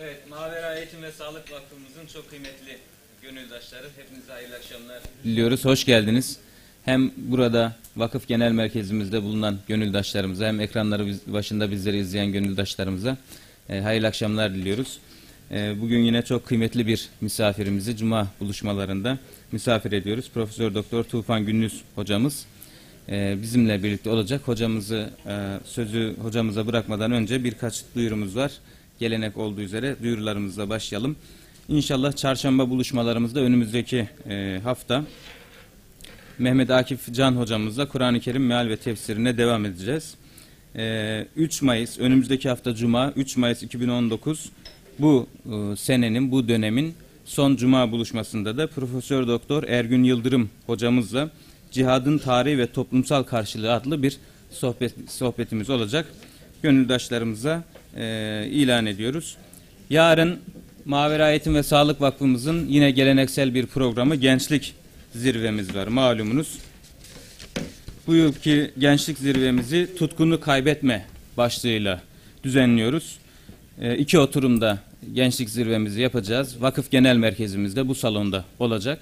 Evet, Mavera Eğitim ve Sağlık Vakfımızın çok kıymetli gönüldaşları. Hepinize hayırlı akşamlar diliyoruz. Hoş geldiniz. Hem burada vakıf genel merkezimizde bulunan gönüldaşlarımıza hem ekranları başında bizleri izleyen gönüldaşlarımıza e, hayırlı akşamlar diliyoruz. E, bugün yine çok kıymetli bir misafirimizi Cuma buluşmalarında misafir ediyoruz. Profesör Doktor Tufan Gündüz hocamız e, bizimle birlikte olacak. Hocamızı e, sözü hocamıza bırakmadan önce birkaç duyurumuz var. Gelenek olduğu üzere duyurularımızla başlayalım. İnşallah çarşamba buluşmalarımızda önümüzdeki e, hafta Mehmet Akif Can hocamızla Kur'an-ı Kerim meal ve tefsirine devam edeceğiz. E, 3 Mayıs önümüzdeki hafta Cuma 3 Mayıs 2019 bu e, senenin bu dönemin son Cuma buluşmasında da Profesör Doktor Ergün Yıldırım hocamızla Cihadın Tarihi ve Toplumsal Karşılığı adlı bir sohbet sohbetimiz olacak. Gönüldaşlarımıza e, ilan ediyoruz. Yarın Mavera Eğitim ve Sağlık Vakfımızın yine geleneksel bir programı Gençlik Zirvemiz var malumunuz. Bu yılki gençlik zirvemizi tutkunu kaybetme başlığıyla düzenliyoruz. E, iki oturumda gençlik zirvemizi yapacağız. Vakıf Genel Merkezimizde bu salonda olacak.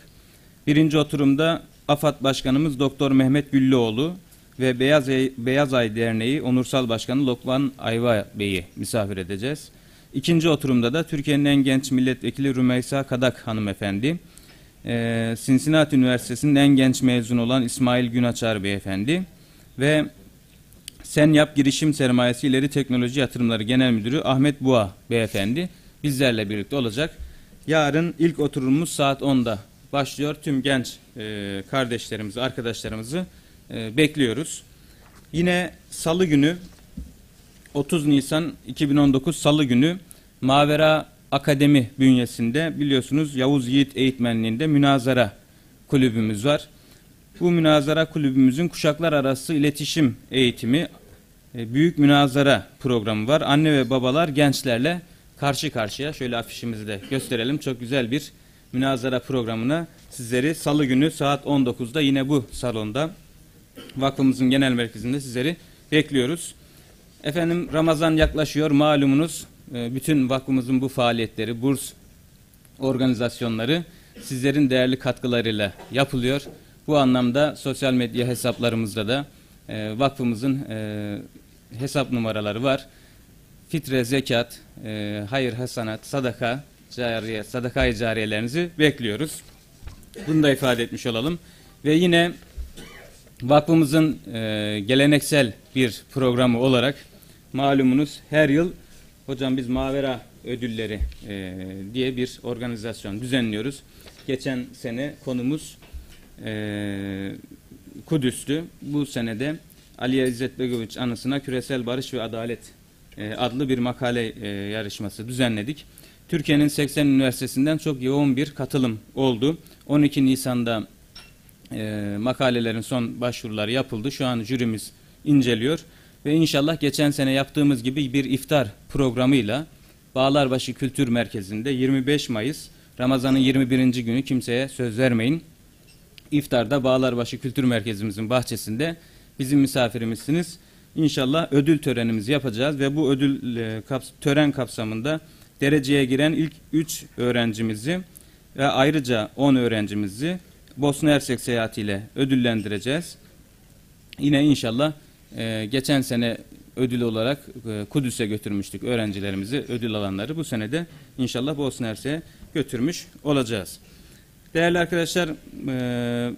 Birinci oturumda AFAD Başkanımız Doktor Mehmet Güllüoğlu ve Beyaz Ay, Beyaz Ay Derneği Onursal Başkanı Lokman Ayva Bey'i misafir edeceğiz. İkinci oturumda da Türkiye'nin en genç milletvekili Rümeysa Kadak hanımefendi, e, Cincinnati Üniversitesi'nin en genç mezun olan İsmail Günaçar beyefendi ve Sen Yap Girişim Sermayesi İleri Teknoloji Yatırımları Genel Müdürü Ahmet Boğa beyefendi bizlerle birlikte olacak. Yarın ilk oturumumuz saat 10'da başlıyor. Tüm genç e, kardeşlerimizi, arkadaşlarımızı e, bekliyoruz. Yine salı günü 30 Nisan 2019 Salı günü Mavera Akademi bünyesinde biliyorsunuz Yavuz Yiğit Eğitmenliğinde münazara kulübümüz var. Bu münazara kulübümüzün kuşaklar arası iletişim eğitimi e, büyük münazara programı var. Anne ve babalar gençlerle karşı karşıya şöyle afişimizi de gösterelim. Çok güzel bir münazara programına sizleri salı günü saat 19'da yine bu salonda vakfımızın genel merkezinde sizleri bekliyoruz. Efendim Ramazan yaklaşıyor malumunuz. E, Bütün vakfımızın bu faaliyetleri, burs organizasyonları sizlerin değerli katkılarıyla yapılıyor. Bu anlamda sosyal medya hesaplarımızda da e, vakfımızın e, hesap numaraları var. Fitre, zekat, hayır, hasanat, sadaka, cariye, sadaka-i cariyelerinizi bekliyoruz. Bunu da ifade etmiş olalım. Ve yine vakfımızın e, geleneksel bir programı olarak malumunuz her yıl hocam biz Mavera ödülleri e, diye bir organizasyon düzenliyoruz. Geçen sene konumuz e, Kudüs'tü. Bu senede Ali İzzet Begoviç anısına küresel barış ve adalet e, adlı bir makale e, yarışması düzenledik. Türkiye'nin 80 üniversitesinden çok yoğun bir katılım oldu. 12 Nisan'da e, makalelerin son başvuruları yapıldı. Şu an jürimiz inceliyor ve inşallah geçen sene yaptığımız gibi bir iftar programıyla Bağlarbaşı Kültür Merkezi'nde 25 Mayıs Ramazan'ın 21. günü kimseye söz vermeyin. İftarda Bağlarbaşı Kültür Merkezimizin bahçesinde bizim misafirimizsiniz. İnşallah ödül törenimizi yapacağız ve bu ödül e, kaps- tören kapsamında dereceye giren ilk 3 öğrencimizi ve ayrıca 10 öğrencimizi Bosna Hersek seyahatiyle ödüllendireceğiz. Yine inşallah e, geçen sene ödül olarak e, Kudüs'e götürmüştük öğrencilerimizi, ödül alanları. Bu sene de inşallah Bosna Hersek'e götürmüş olacağız. Değerli arkadaşlar, e,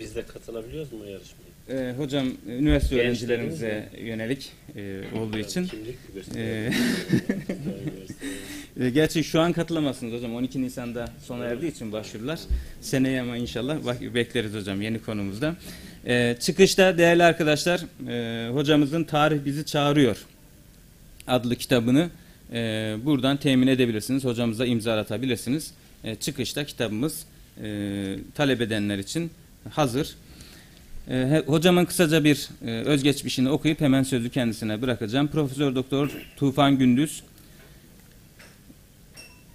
biz de katılabiliyoruz mu yarışmaya? E, hocam üniversite öğrencilerimize yönelik e, olduğu için e, Gerçi şu an katılamazsınız hocam. 12 Nisan'da sona erdiği için başvurular. Seneye ama inşallah bak- bekleriz hocam yeni konumuzda. E, çıkışta değerli arkadaşlar e, hocamızın Tarih Bizi Çağırıyor adlı kitabını e, buradan temin edebilirsiniz. Hocamıza imzalatabilirsiniz. E, çıkışta kitabımız e, talep edenler için hazır. E, hocamın kısaca bir e, özgeçmişini okuyup hemen sözü kendisine bırakacağım. Profesör Doktor Tufan Gündüz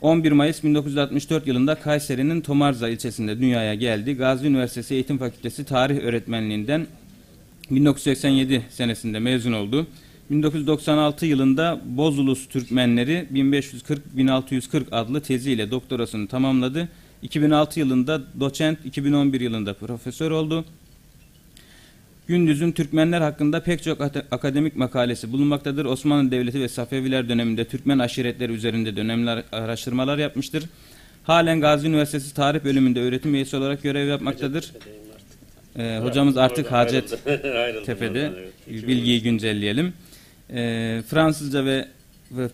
11 Mayıs 1964 yılında Kayseri'nin Tomarza ilçesinde dünyaya geldi. Gazi Üniversitesi Eğitim Fakültesi Tarih Öğretmenliğinden 1987 senesinde mezun oldu. 1996 yılında Bozulus Türkmenleri 1540-1640 adlı teziyle doktorasını tamamladı. 2006 yılında doçent, 2011 yılında profesör oldu. Gündüz'ün Türkmenler hakkında pek çok akademik makalesi bulunmaktadır. Osmanlı Devleti ve Safeviler döneminde Türkmen aşiretleri üzerinde dönemler araştırmalar yapmıştır. Halen Gazi Üniversitesi Tarih Bölümünde öğretim üyesi olarak görev yapmaktadır. Ee, hocamız artık Hacet Tepe'de bilgiyi güncelleyelim. Ee, Fransızca ve,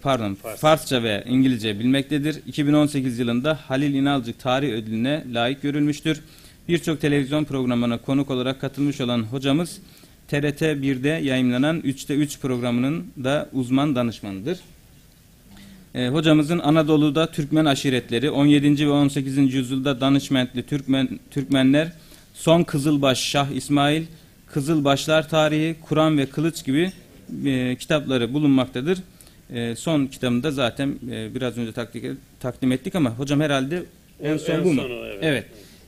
pardon Fars. Farsça ve İngilizce bilmektedir. 2018 yılında Halil İnalcık Tarih Ödülüne layık görülmüştür. Birçok televizyon programına konuk olarak katılmış olan hocamız TRT 1'de yayınlanan 3'te 3 programının da uzman danışmanıdır. Ee, hocamızın Anadolu'da Türkmen aşiretleri, 17. ve 18. yüzyılda Danışmentli Türkmen, Türkmenler, Son Kızılbaş Şah İsmail, Kızılbaşlar Tarihi, Kur'an ve Kılıç gibi e, kitapları bulunmaktadır. E, son kitabında zaten e, biraz önce takdik, takdim ettik ama hocam herhalde en son bu mu? sonu, evet. Evet.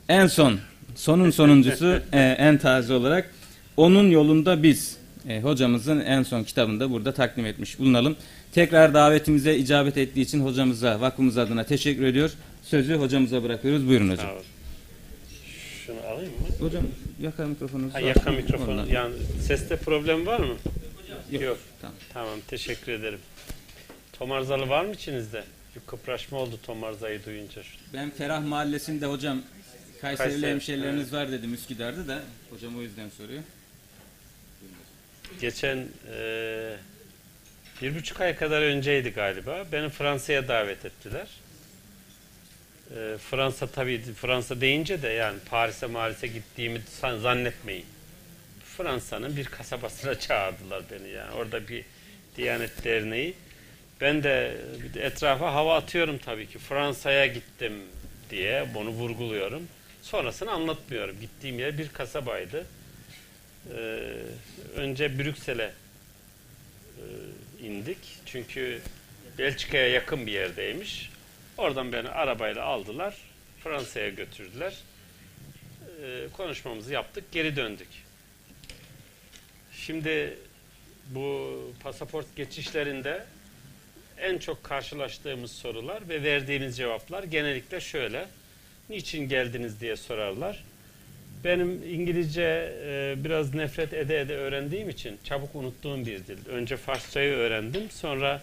En son, sonun sonuncusu e, en taze olarak onun yolunda biz e, hocamızın en son kitabını da burada takdim etmiş bulunalım. Tekrar davetimize icabet ettiği için hocamıza, vakfımız adına teşekkür ediyor. Sözü hocamıza bırakıyoruz. Buyurun hocam. Sağ. Şunu alayım mı? Hocam yakar mikrofonunuzu. Ha, yaka mikrofonu. Ondan. Yani seste problem var mı? Yok. Tamam. Tamam. teşekkür ederim. Tomarzalı var mı içinizde? Bir kıpraşma oldu Tomarza'yı duyunca. Ben Ferah Mahallesi'nde hocam Kayserili Kayseri, hemşerileriniz var dedim Üsküdar'da da. Hocam o yüzden soruyor. Geçen eee, bir buçuk ay kadar önceydi galiba. Beni Fransa'ya davet ettiler. Eee, Fransa tabii Fransa deyince de yani Paris'e Maris'e gittiğimi zannetmeyin. Fransa'nın bir kasabasına çağırdılar beni yani. Orada bir Diyanet Derneği. Ben de etrafa hava atıyorum tabii ki. Fransa'ya gittim diye bunu vurguluyorum. Sonrasını anlatmıyorum. Gittiğim yer bir kasabaydı. Ee, önce Brüksel'e e, indik. Çünkü Belçika'ya yakın bir yerdeymiş. Oradan beni arabayla aldılar. Fransa'ya götürdüler. Ee, konuşmamızı yaptık. Geri döndük. Şimdi bu pasaport geçişlerinde en çok karşılaştığımız sorular ve verdiğimiz cevaplar genellikle şöyle. Niçin geldiniz diye sorarlar. Benim İngilizce e, biraz nefret ede ede öğrendiğim için çabuk unuttuğum bir dil. Önce Farsçayı öğrendim. Sonra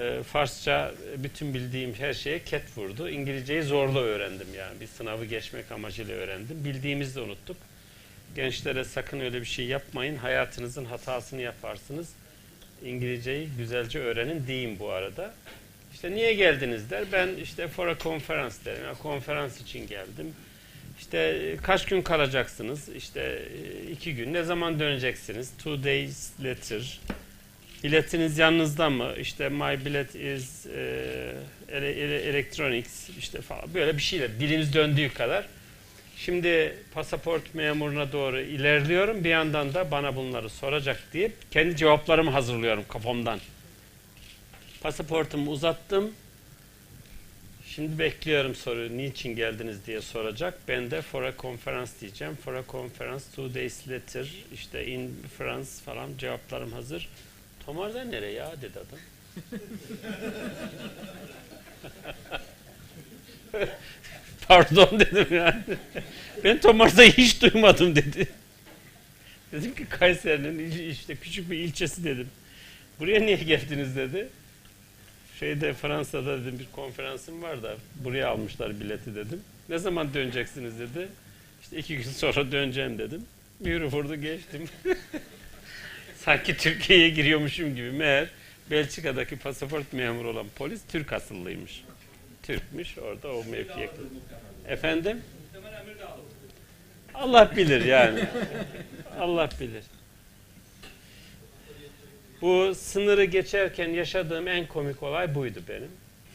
e, Farsça bütün bildiğim her şeye ket vurdu. İngilizceyi zorla öğrendim yani. Bir sınavı geçmek amacıyla öğrendim. Bildiğimizi de unuttuk. Gençlere sakın öyle bir şey yapmayın. Hayatınızın hatasını yaparsınız. İngilizceyi güzelce öğrenin diyeyim bu arada. İşte niye geldiniz der. Ben işte for a conference derim. Ya, konferans için geldim. İşte e, kaç gün kalacaksınız? İşte e, iki gün. Ne zaman döneceksiniz? Two days later. Biletiniz yanınızda mı? İşte my bilet is e, ele- ele- electronics işte falan böyle bir şeyler. Dilimiz döndüğü kadar. Şimdi pasaport memuruna doğru ilerliyorum. Bir yandan da bana bunları soracak deyip kendi cevaplarımı hazırlıyorum kafamdan. Pasaportumu uzattım. Şimdi bekliyorum soruyu. Niçin geldiniz diye soracak. Ben de for a conference diyeceğim. For a conference two days later işte in France falan cevaplarım hazır. Tomarza nereye ya dedi adam. Pardon dedim yani. Ben Tomarza'yı hiç duymadım dedi. Dedim ki Kayseri'nin işte küçük bir ilçesi dedim. Buraya niye geldiniz dedi. Şeyde Fransa'da dedim bir konferansım var da buraya almışlar bileti dedim. Ne zaman döneceksiniz dedi. İşte iki gün sonra döneceğim dedim. Yürü vurdu geçtim. Sanki Türkiye'ye giriyormuşum gibi. Meğer Belçika'daki pasaport memuru olan polis Türk asıllıymış. Türkmüş orada o mevkiye. Efendim? Allah bilir yani. Allah bilir. Bu sınırı geçerken yaşadığım en komik olay buydu benim.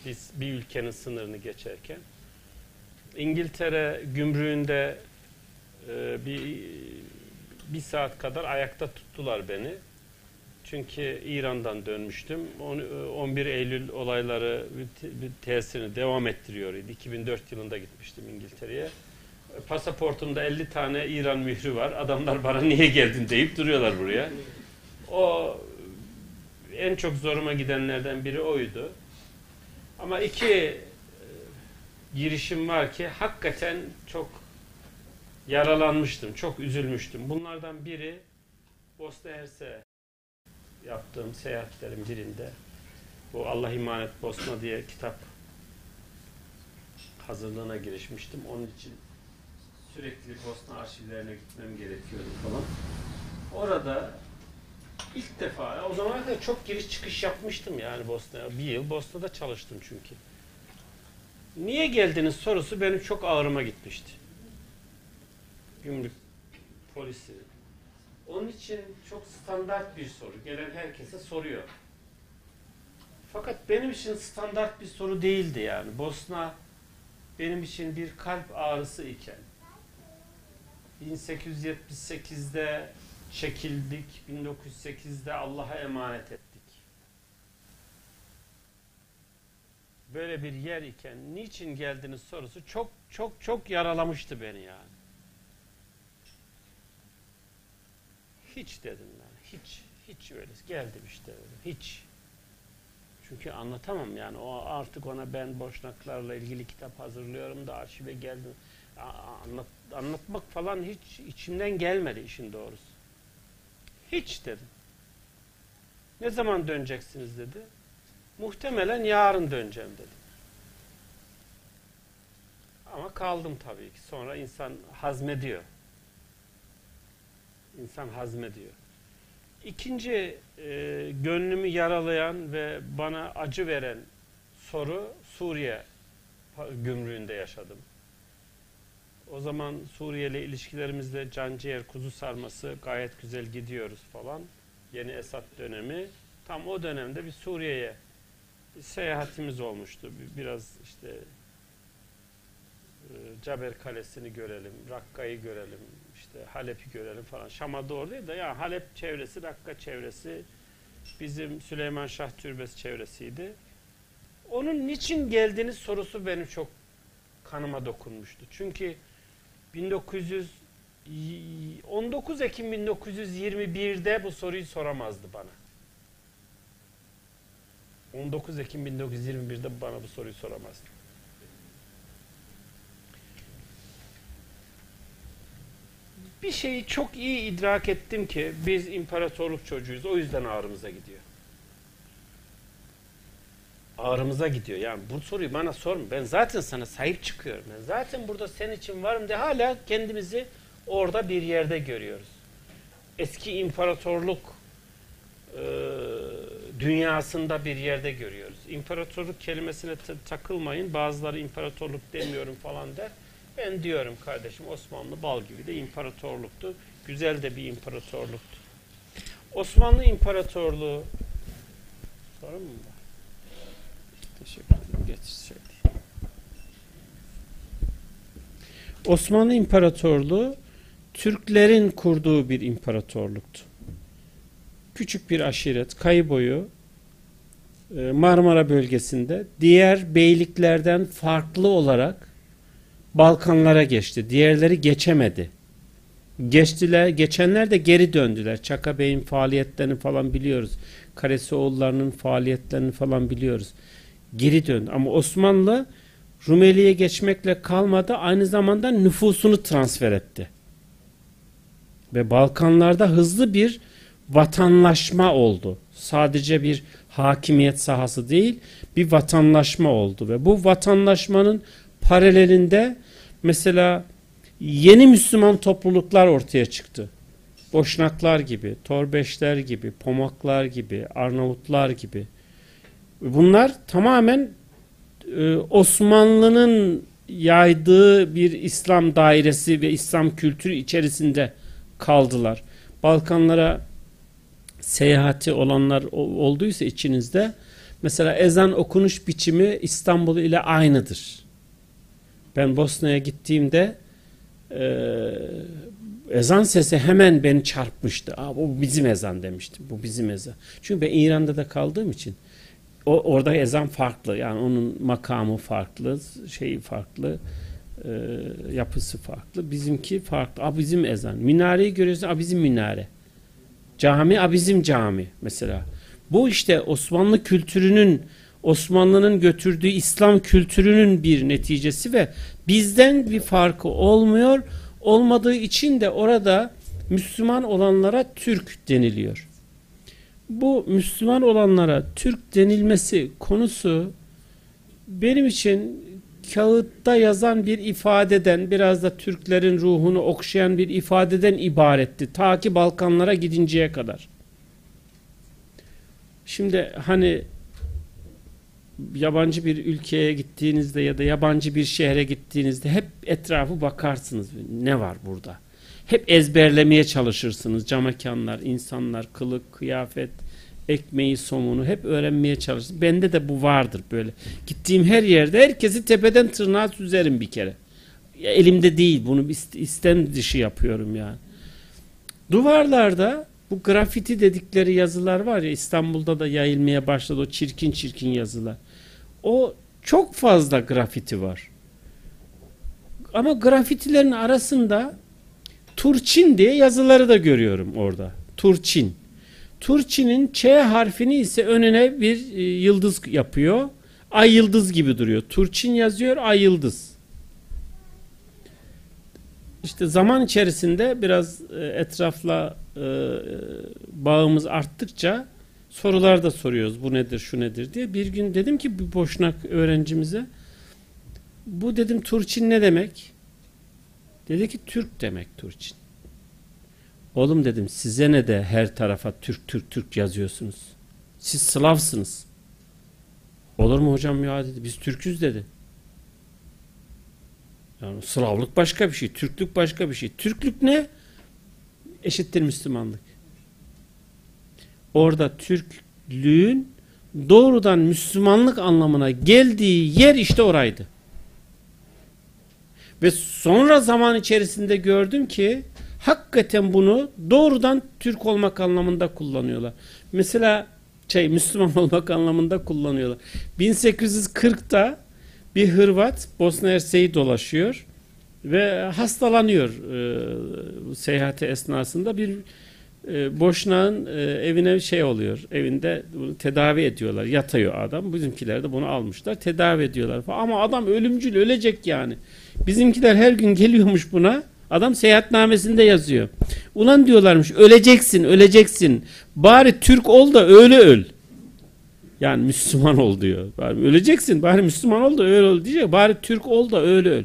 Biz bir ülkenin sınırını geçerken. İngiltere gümrüğünde e, bir bir saat kadar ayakta tuttular beni. Çünkü İran'dan dönmüştüm. On- 11 Eylül olayları bir te- bir tesirini devam ettiriyor idi. 2004 yılında gitmiştim İngiltere'ye. Pasaportumda 50 tane İran mührü var. Adamlar bana niye geldin deyip duruyorlar buraya. O en çok zoruma gidenlerden biri oydu. Ama iki e, girişim var ki hakikaten çok yaralanmıştım, çok üzülmüştüm. Bunlardan biri Bosna Hersek yaptığım seyahatlerin birinde bu Allah İmanet Bosna diye kitap hazırlığına girişmiştim. Onun için sürekli Bosna arşivlerine gitmem gerekiyordu falan. Orada ilk defa, o zamana kadar çok giriş çıkış yapmıştım yani Bosna'ya. Bir yıl Bosna'da çalıştım çünkü. Niye geldiniz sorusu benim çok ağrıma gitmişti. Gümrük polisi. Onun için çok standart bir soru. Gelen herkese soruyor. Fakat benim için standart bir soru değildi yani. Bosna benim için bir kalp ağrısı iken 1878'de çekildik, 1908'de Allah'a emanet ettik. Böyle bir yer iken niçin geldiniz sorusu çok çok çok yaralamıştı beni yani. Hiç dedim ben, hiç, hiç öyle geldim işte öyle, hiç. Çünkü anlatamam yani o artık ona ben boşnaklarla ilgili kitap hazırlıyorum da arşive geldim. Anlat, anlatmak falan hiç içimden gelmedi işin doğrusu. Hiç dedim. Ne zaman döneceksiniz dedi. Muhtemelen yarın döneceğim dedim. Ama kaldım tabii ki. Sonra insan hazmediyor. İnsan hazmediyor. İkinci e, gönlümü yaralayan ve bana acı veren soru Suriye gümrüğünde yaşadım. O zaman Suriye ile ilişkilerimizde canciğer kuzu sarması gayet güzel gidiyoruz falan. Yeni Esad dönemi. Tam o dönemde bir Suriye'ye bir seyahatimiz olmuştu. Bir- Biraz işte e, Caber Kalesi'ni görelim, Rakka'yı görelim, işte Halep'i görelim falan. Şam'a doğru değil de ya Halep çevresi, Rakka çevresi bizim Süleyman Şah Türbesi çevresiydi. Onun niçin geldiğiniz sorusu benim çok kanıma dokunmuştu. Çünkü 19 Ekim 1921'de bu soruyu soramazdı bana. 19 Ekim 1921'de bana bu soruyu soramazdı. Bir şeyi çok iyi idrak ettim ki biz imparatorluk çocuğuyuz. O yüzden ağrımıza gidiyor. Ağrımıza gidiyor. Yani bu soruyu bana sorma. Ben zaten sana sahip çıkıyorum. Ben zaten burada senin için varım de hala kendimizi orada bir yerde görüyoruz. Eski imparatorluk e, dünyasında bir yerde görüyoruz. İmparatorluk kelimesine ta- takılmayın. Bazıları imparatorluk demiyorum falan der. Ben diyorum kardeşim Osmanlı bal gibi de imparatorluktu. Güzel de bir imparatorluktu. Osmanlı İmparatorluğu sorun mu? Teşekkür ederim. Geç şöyle. Osmanlı İmparatorluğu Türklerin kurduğu bir imparatorluktu. Küçük bir aşiret, Kayıboyu e, Marmara bölgesinde diğer beyliklerden farklı olarak Balkanlara geçti. Diğerleri geçemedi. Geçtiler, geçenler de geri döndüler. Çaka Bey'in faaliyetlerini falan biliyoruz. Karesioğullarının faaliyetlerini falan biliyoruz. Geri döndü. Ama Osmanlı Rumeli'ye geçmekle kalmadı. Aynı zamanda nüfusunu transfer etti. Ve Balkanlarda hızlı bir vatanlaşma oldu. Sadece bir hakimiyet sahası değil, bir vatanlaşma oldu ve bu vatanlaşmanın paralelinde mesela yeni Müslüman topluluklar ortaya çıktı. Boşnaklar gibi, Torbeşler gibi, Pomaklar gibi, Arnavutlar gibi. Bunlar tamamen e, Osmanlı'nın yaydığı bir İslam dairesi ve İslam kültürü içerisinde kaldılar. Balkanlara seyahati olanlar olduysa içinizde mesela ezan okunuş biçimi İstanbul ile aynıdır. Ben Bosna'ya gittiğimde e, ezan sesi hemen beni çarpmıştı. Aa, bu bizim ezan demiştim. Bu bizim ezan. Çünkü ben İran'da da kaldığım için o orada ezan farklı. Yani onun makamı farklı, şeyi farklı, e, yapısı farklı. Bizimki farklı. Aa, bizim ezan. Minareyi görüyorsun. Aa, bizim minare. Cami, a bizim cami mesela. Bu işte Osmanlı kültürünün Osmanlı'nın götürdüğü İslam kültürünün bir neticesi ve bizden bir farkı olmuyor. Olmadığı için de orada Müslüman olanlara Türk deniliyor. Bu Müslüman olanlara Türk denilmesi konusu benim için kağıtta yazan bir ifadeden biraz da Türklerin ruhunu okşayan bir ifadeden ibaretti. Ta ki Balkanlara gidinceye kadar. Şimdi hani yabancı bir ülkeye gittiğinizde ya da yabancı bir şehre gittiğinizde hep etrafı bakarsınız. Ne var burada? Hep ezberlemeye çalışırsınız. Camekanlar, insanlar, kılık, kıyafet, ekmeği, somunu hep öğrenmeye çalışırsınız. Bende de bu vardır böyle. Gittiğim her yerde herkesi tepeden tırnağa süzerim bir kere. Elimde değil bunu istem dışı yapıyorum yani. Duvarlarda bu grafiti dedikleri yazılar var ya İstanbul'da da yayılmaya başladı o çirkin çirkin yazılar. O çok fazla grafiti var. Ama grafitilerin arasında Turçin diye yazıları da görüyorum orada. Turçin. Turçin'in Ç harfini ise önüne bir e, yıldız yapıyor. Ay yıldız gibi duruyor. Turçin yazıyor, ay yıldız. İşte zaman içerisinde biraz e, etrafla e, bağımız arttıkça sorular da soruyoruz. Bu nedir, şu nedir diye. Bir gün dedim ki bir boşnak öğrencimize bu dedim Turçin ne demek? Dedi ki Türk demek Turçin. Oğlum dedim size ne de her tarafa Türk Türk Türk yazıyorsunuz. Siz Slavsınız. Olur mu hocam ya dedi. Biz Türküz dedi. Yani Slavlık başka bir şey. Türklük başka bir şey. Türklük ne? Eşittir Müslümanlık. Orada Türklüğün doğrudan Müslümanlık anlamına geldiği yer işte oraydı. Ve sonra zaman içerisinde gördüm ki hakikaten bunu doğrudan Türk olmak anlamında kullanıyorlar. Mesela şey Müslüman olmak anlamında kullanıyorlar. 1840'ta bir Hırvat Bosna Hersek'i dolaşıyor ve hastalanıyor e, seyahati esnasında bir e, boşnağın e, evine şey oluyor evinde tedavi ediyorlar yatıyor adam bizimkiler de bunu almışlar tedavi ediyorlar ama adam ölümcül ölecek yani bizimkiler her gün geliyormuş buna adam seyahatnamesinde yazıyor ulan diyorlarmış öleceksin öleceksin bari Türk ol da öyle öl yani Müslüman ol diyor. Bari öleceksin bari Müslüman ol da öyle öl diyecek. Bari Türk ol da öyle öl.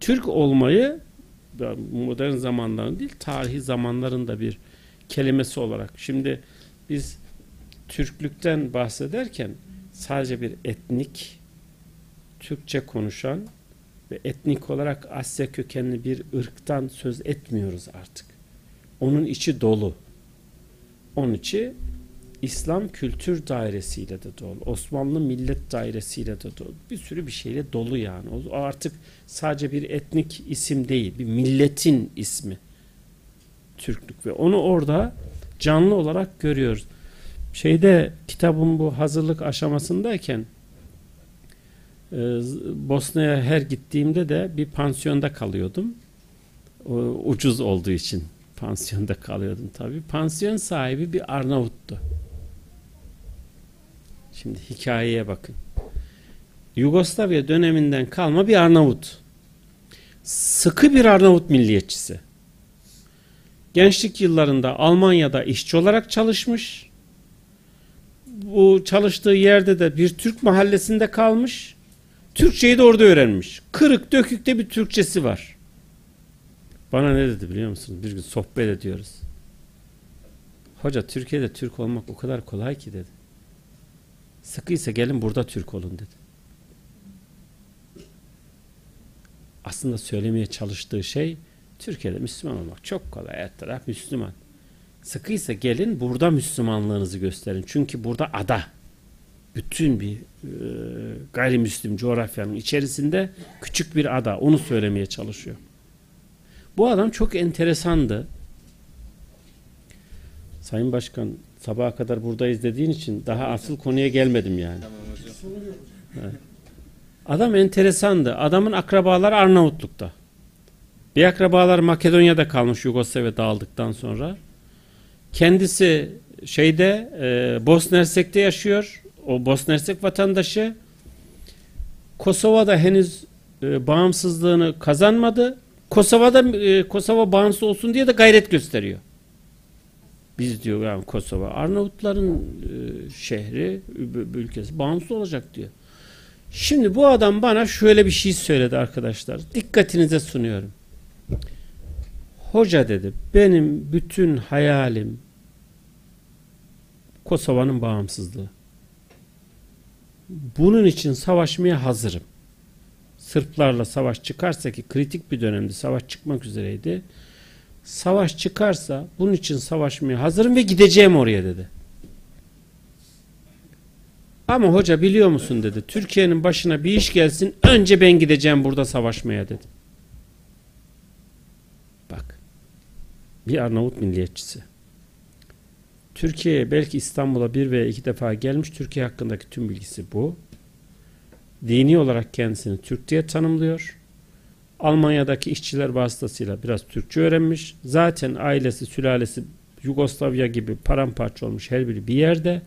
Türk olmayı modern zamanların değil tarihi zamanların da bir kelimesi olarak. Şimdi biz Türklükten bahsederken sadece bir etnik Türkçe konuşan ve etnik olarak Asya kökenli bir ırktan söz etmiyoruz artık. Onun içi dolu. Onun içi İslam kültür dairesiyle de dolu. Osmanlı millet dairesiyle de dolu. Bir sürü bir şeyle dolu yani. O artık sadece bir etnik isim değil. Bir milletin ismi. Türklük ve onu orada canlı olarak görüyoruz. Şeyde kitabın bu hazırlık aşamasındayken Bosna'ya her gittiğimde de bir pansiyonda kalıyordum. Ucuz olduğu için pansiyonda kalıyordum tabii. Pansiyon sahibi bir Arnavut'tu. Şimdi hikayeye bakın. Yugoslavya döneminden kalma bir Arnavut. Sıkı bir Arnavut milliyetçisi. Gençlik yıllarında Almanya'da işçi olarak çalışmış. Bu çalıştığı yerde de bir Türk mahallesinde kalmış. Türkçeyi de orada öğrenmiş. Kırık dökükte bir Türkçesi var. Bana ne dedi biliyor musunuz? Bir gün sohbet ediyoruz. Hoca Türkiye'de Türk olmak o kadar kolay ki dedi. Sıkıysa gelin burada Türk olun dedi. Aslında söylemeye çalıştığı şey Türkiye'de Müslüman olmak çok kolay. Her Müslüman. Sıkıysa gelin burada Müslümanlığınızı gösterin. Çünkü burada ada. Bütün bir e, gayrimüslim coğrafyanın içerisinde küçük bir ada. Onu söylemeye çalışıyor. Bu adam çok enteresandı. Sayın Başkan sabaha kadar buradayız dediğin için daha asıl konuya gelmedim yani. Adam enteresandı. Adamın akrabaları Arnavutluk'ta. Bir akrabalar Makedonya'da kalmış Yugoslavya dağıldıktan sonra. Kendisi şeyde e, Bosna Hersek'te yaşıyor. O Bosna Hersek vatandaşı. Kosova'da henüz e, bağımsızlığını kazanmadı. Kosova'da e, Kosova bağımsız olsun diye de gayret gösteriyor. Biz diyor yani Kosova Arnavutların e, şehri, ülkesi bağımsız olacak diyor. Şimdi bu adam bana şöyle bir şey söyledi arkadaşlar. Dikkatinize sunuyorum. Hoca dedi benim bütün hayalim Kosova'nın bağımsızlığı. Bunun için savaşmaya hazırım. Sırplarla savaş çıkarsa ki kritik bir dönemde savaş çıkmak üzereydi. Savaş çıkarsa bunun için savaşmaya hazırım ve gideceğim oraya dedi. Ama hoca biliyor musun dedi. Türkiye'nin başına bir iş gelsin önce ben gideceğim burada savaşmaya dedi. Bak. Bir Arnavut milliyetçisi. Türkiye'ye belki İstanbul'a bir veya iki defa gelmiş. Türkiye hakkındaki tüm bilgisi bu. Dini olarak kendisini Türk diye tanımlıyor. Almanya'daki işçiler vasıtasıyla biraz Türkçe öğrenmiş. Zaten ailesi, sülalesi Yugoslavya gibi paramparça olmuş her biri bir yerde.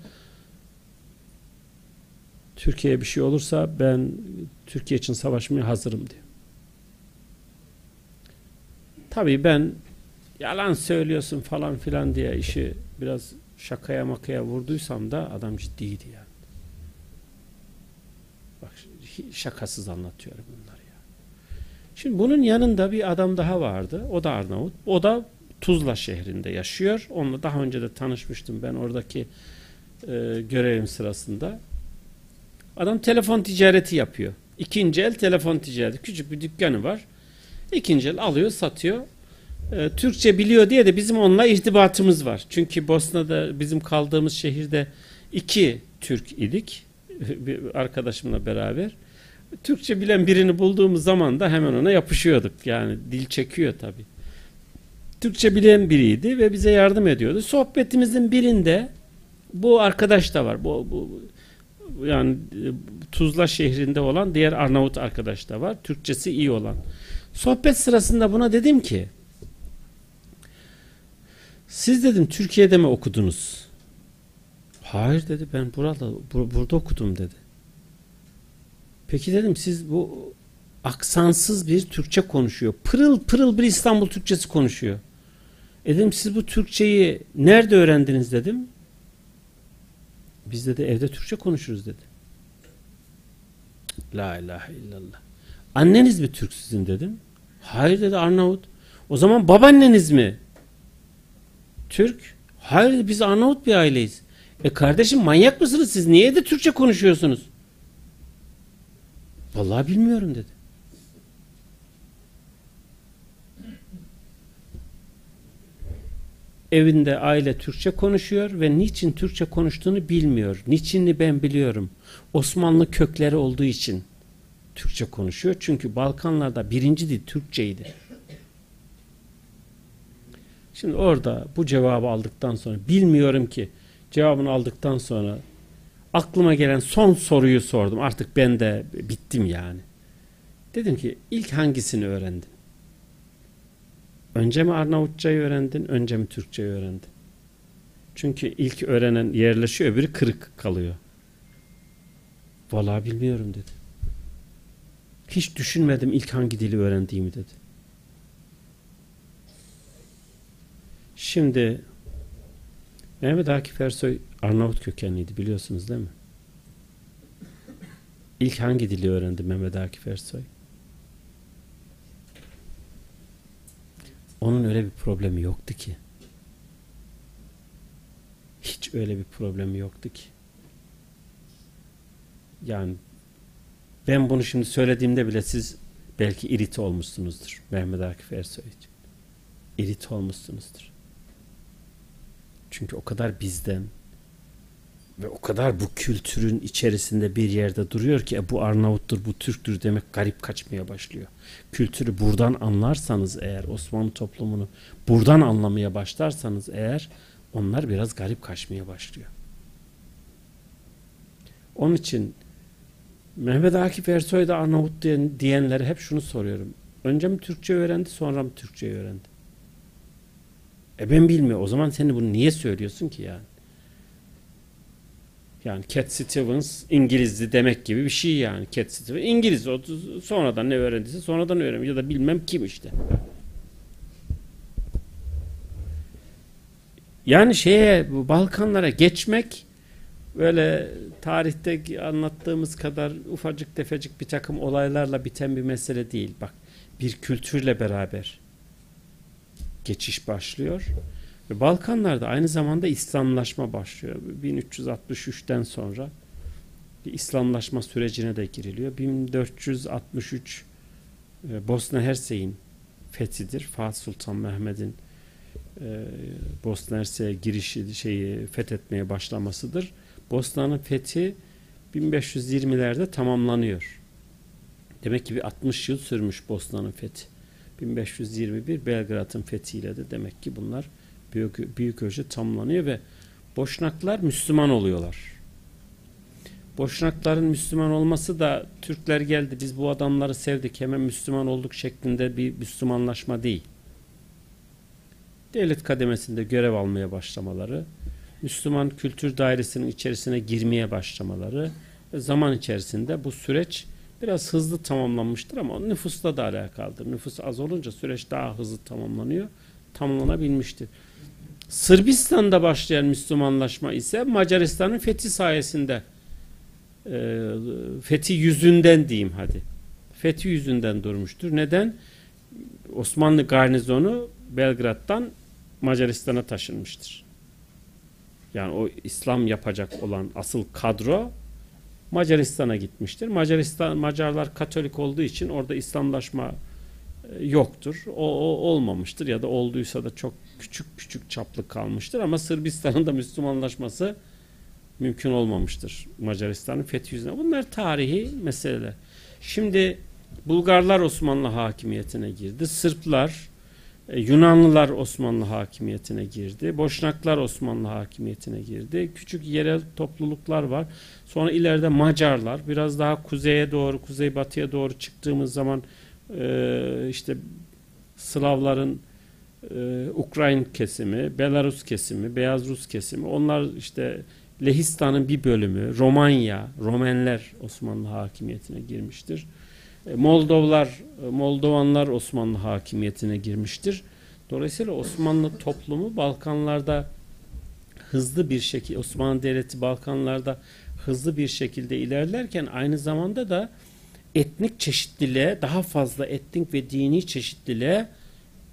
Türkiye'ye bir şey olursa ben Türkiye için savaşmaya hazırım diyor. Tabii ben yalan söylüyorsun falan filan diye işi biraz şakaya makaya vurduysam da adam ciddiydi yani. Bak şakasız anlatıyorum bunları ya. Şimdi bunun yanında bir adam daha vardı. O da Arnavut. O da Tuzla şehrinde yaşıyor. Onunla daha önce de tanışmıştım ben oradaki e, görevim sırasında. Adam telefon ticareti yapıyor. İkinci el telefon ticareti. Küçük bir dükkanı var. İkinci el alıyor, satıyor. Ee, Türkçe biliyor diye de bizim onunla irtibatımız var. Çünkü Bosna'da bizim kaldığımız şehirde iki Türk idik. Bir arkadaşımla beraber. Türkçe bilen birini bulduğumuz zaman da hemen ona yapışıyorduk. Yani dil çekiyor tabii. Türkçe bilen biriydi ve bize yardım ediyordu. Sohbetimizin birinde bu arkadaş da var. Bu, bu yani e, Tuzla şehrinde olan diğer Arnavut arkadaş da var. Türkçesi iyi olan. Sohbet sırasında buna dedim ki siz dedim Türkiye'de mi okudunuz? Hayır dedi ben burada bu- burada okudum dedi. Peki dedim siz bu aksansız bir Türkçe konuşuyor. Pırıl pırıl bir İstanbul Türkçesi konuşuyor. E dedim siz bu Türkçeyi nerede öğrendiniz dedim. Biz dedi evde Türkçe konuşuruz dedi. La ilahe illallah. Anneniz mi Türk sizin dedim. Hayır dedi Arnavut. O zaman babaanneniz mi? Türk. Hayır biz Arnavut bir aileyiz. E kardeşim manyak mısınız siz? Niye de Türkçe konuşuyorsunuz? Vallahi bilmiyorum dedi. Evinde aile Türkçe konuşuyor ve niçin Türkçe konuştuğunu bilmiyor. Niçinini ben biliyorum. Osmanlı kökleri olduğu için Türkçe konuşuyor. Çünkü Balkanlarda birinci dil Türkçeydi. Şimdi orada bu cevabı aldıktan sonra bilmiyorum ki cevabını aldıktan sonra aklıma gelen son soruyu sordum. Artık ben de bittim yani. Dedim ki ilk hangisini öğrendin? Önce mi Arnavutçayı öğrendin, önce mi Türkçeyi öğrendin? Çünkü ilk öğrenen yerleşiyor, öbürü kırık kalıyor. Vallahi bilmiyorum dedi. Hiç düşünmedim ilk hangi dili öğrendiğimi dedi. Şimdi Mehmet Akif Ersoy Arnavut kökenliydi biliyorsunuz değil mi? İlk hangi dili öğrendi Mehmet Akif Ersoy? Onun öyle bir problemi yoktu ki. Hiç öyle bir problemi yoktu ki. Yani ben bunu şimdi söylediğimde bile siz belki irite olmuşsunuzdur Mehmet Akif Ersoy için. İrite olmuşsunuzdur. Çünkü o kadar bizden ve o kadar bu kültürün içerisinde bir yerde duruyor ki e, bu Arnavuttur, bu Türktür demek garip kaçmaya başlıyor. Kültürü buradan anlarsanız eğer Osmanlı toplumunu buradan anlamaya başlarsanız eğer onlar biraz garip kaçmaya başlıyor. Onun için Mehmet Akif Ersoy da Arnavut diyen, diyenlere hep şunu soruyorum. Önce mi Türkçe öğrendi sonra mı Türkçe öğrendi? E ben bilmiyorum. O zaman sen bunu niye söylüyorsun ki yani? Yani Cat Stevens İngilizdi demek gibi bir şey yani. Cat Stevens İngiliz. O sonradan ne öğrendiyse sonradan öğrenmiş ya da bilmem kim işte. Yani şeye bu Balkanlara geçmek böyle tarihte anlattığımız kadar ufacık tefecik bir takım olaylarla biten bir mesele değil. Bak bir kültürle beraber geçiş başlıyor. Ve Balkanlarda aynı zamanda İslamlaşma başlıyor. 1363'ten sonra bir İslamlaşma sürecine de giriliyor. 1463 e, Bosna Hersey'in fethidir. Fatih Sultan Mehmet'in e, Bosna Hersek'e girişi şeyi fethetmeye başlamasıdır. Bosna'nın fethi 1520'lerde tamamlanıyor. Demek ki bir 60 yıl sürmüş Bosna'nın fethi. 1521 Belgrad'ın fethiyle de demek ki bunlar büyük, büyük ölçüde tamamlanıyor ve Boşnaklar Müslüman oluyorlar. Boşnakların Müslüman olması da Türkler geldi biz bu adamları sevdik hemen Müslüman olduk şeklinde bir Müslümanlaşma değil. Devlet kademesinde görev almaya başlamaları, Müslüman kültür dairesinin içerisine girmeye başlamaları zaman içerisinde bu süreç biraz hızlı tamamlanmıştır ama nüfusla da alakalıdır. Nüfus az olunca süreç daha hızlı tamamlanıyor. Tamamlanabilmiştir. Sırbistan'da başlayan Müslümanlaşma ise Macaristan'ın fethi sayesinde e, fethi yüzünden diyeyim hadi. Fethi yüzünden durmuştur. Neden? Osmanlı garnizonu Belgrad'dan Macaristan'a taşınmıştır. Yani o İslam yapacak olan asıl kadro Macaristan'a gitmiştir. Macaristan Macarlar Katolik olduğu için orada İslamlaşma e, yoktur. O, o olmamıştır ya da olduysa da çok küçük küçük çaplı kalmıştır ama Sırbistan'ın da Müslümanlaşması mümkün olmamıştır Macaristan'ın fethi yüzünden. Bunlar tarihi meseleler. Şimdi Bulgarlar Osmanlı hakimiyetine girdi. Sırplar, Yunanlılar Osmanlı hakimiyetine girdi. Boşnaklar Osmanlı hakimiyetine girdi. Küçük yerel topluluklar var. Sonra ileride Macarlar, biraz daha kuzeye doğru, kuzeybatıya doğru çıktığımız zaman e, işte Slavların e, Ukrayn kesimi, Belarus kesimi, Beyaz Rus kesimi, onlar işte Lehistan'ın bir bölümü, Romanya, Romenler Osmanlı hakimiyetine girmiştir. E, Moldovlar, e, Moldovanlar Osmanlı hakimiyetine girmiştir. Dolayısıyla Osmanlı toplumu Balkanlarda hızlı bir şekilde Osmanlı Devleti Balkanlarda hızlı bir şekilde ilerlerken aynı zamanda da etnik çeşitliliğe daha fazla etnik ve dini çeşitliliğe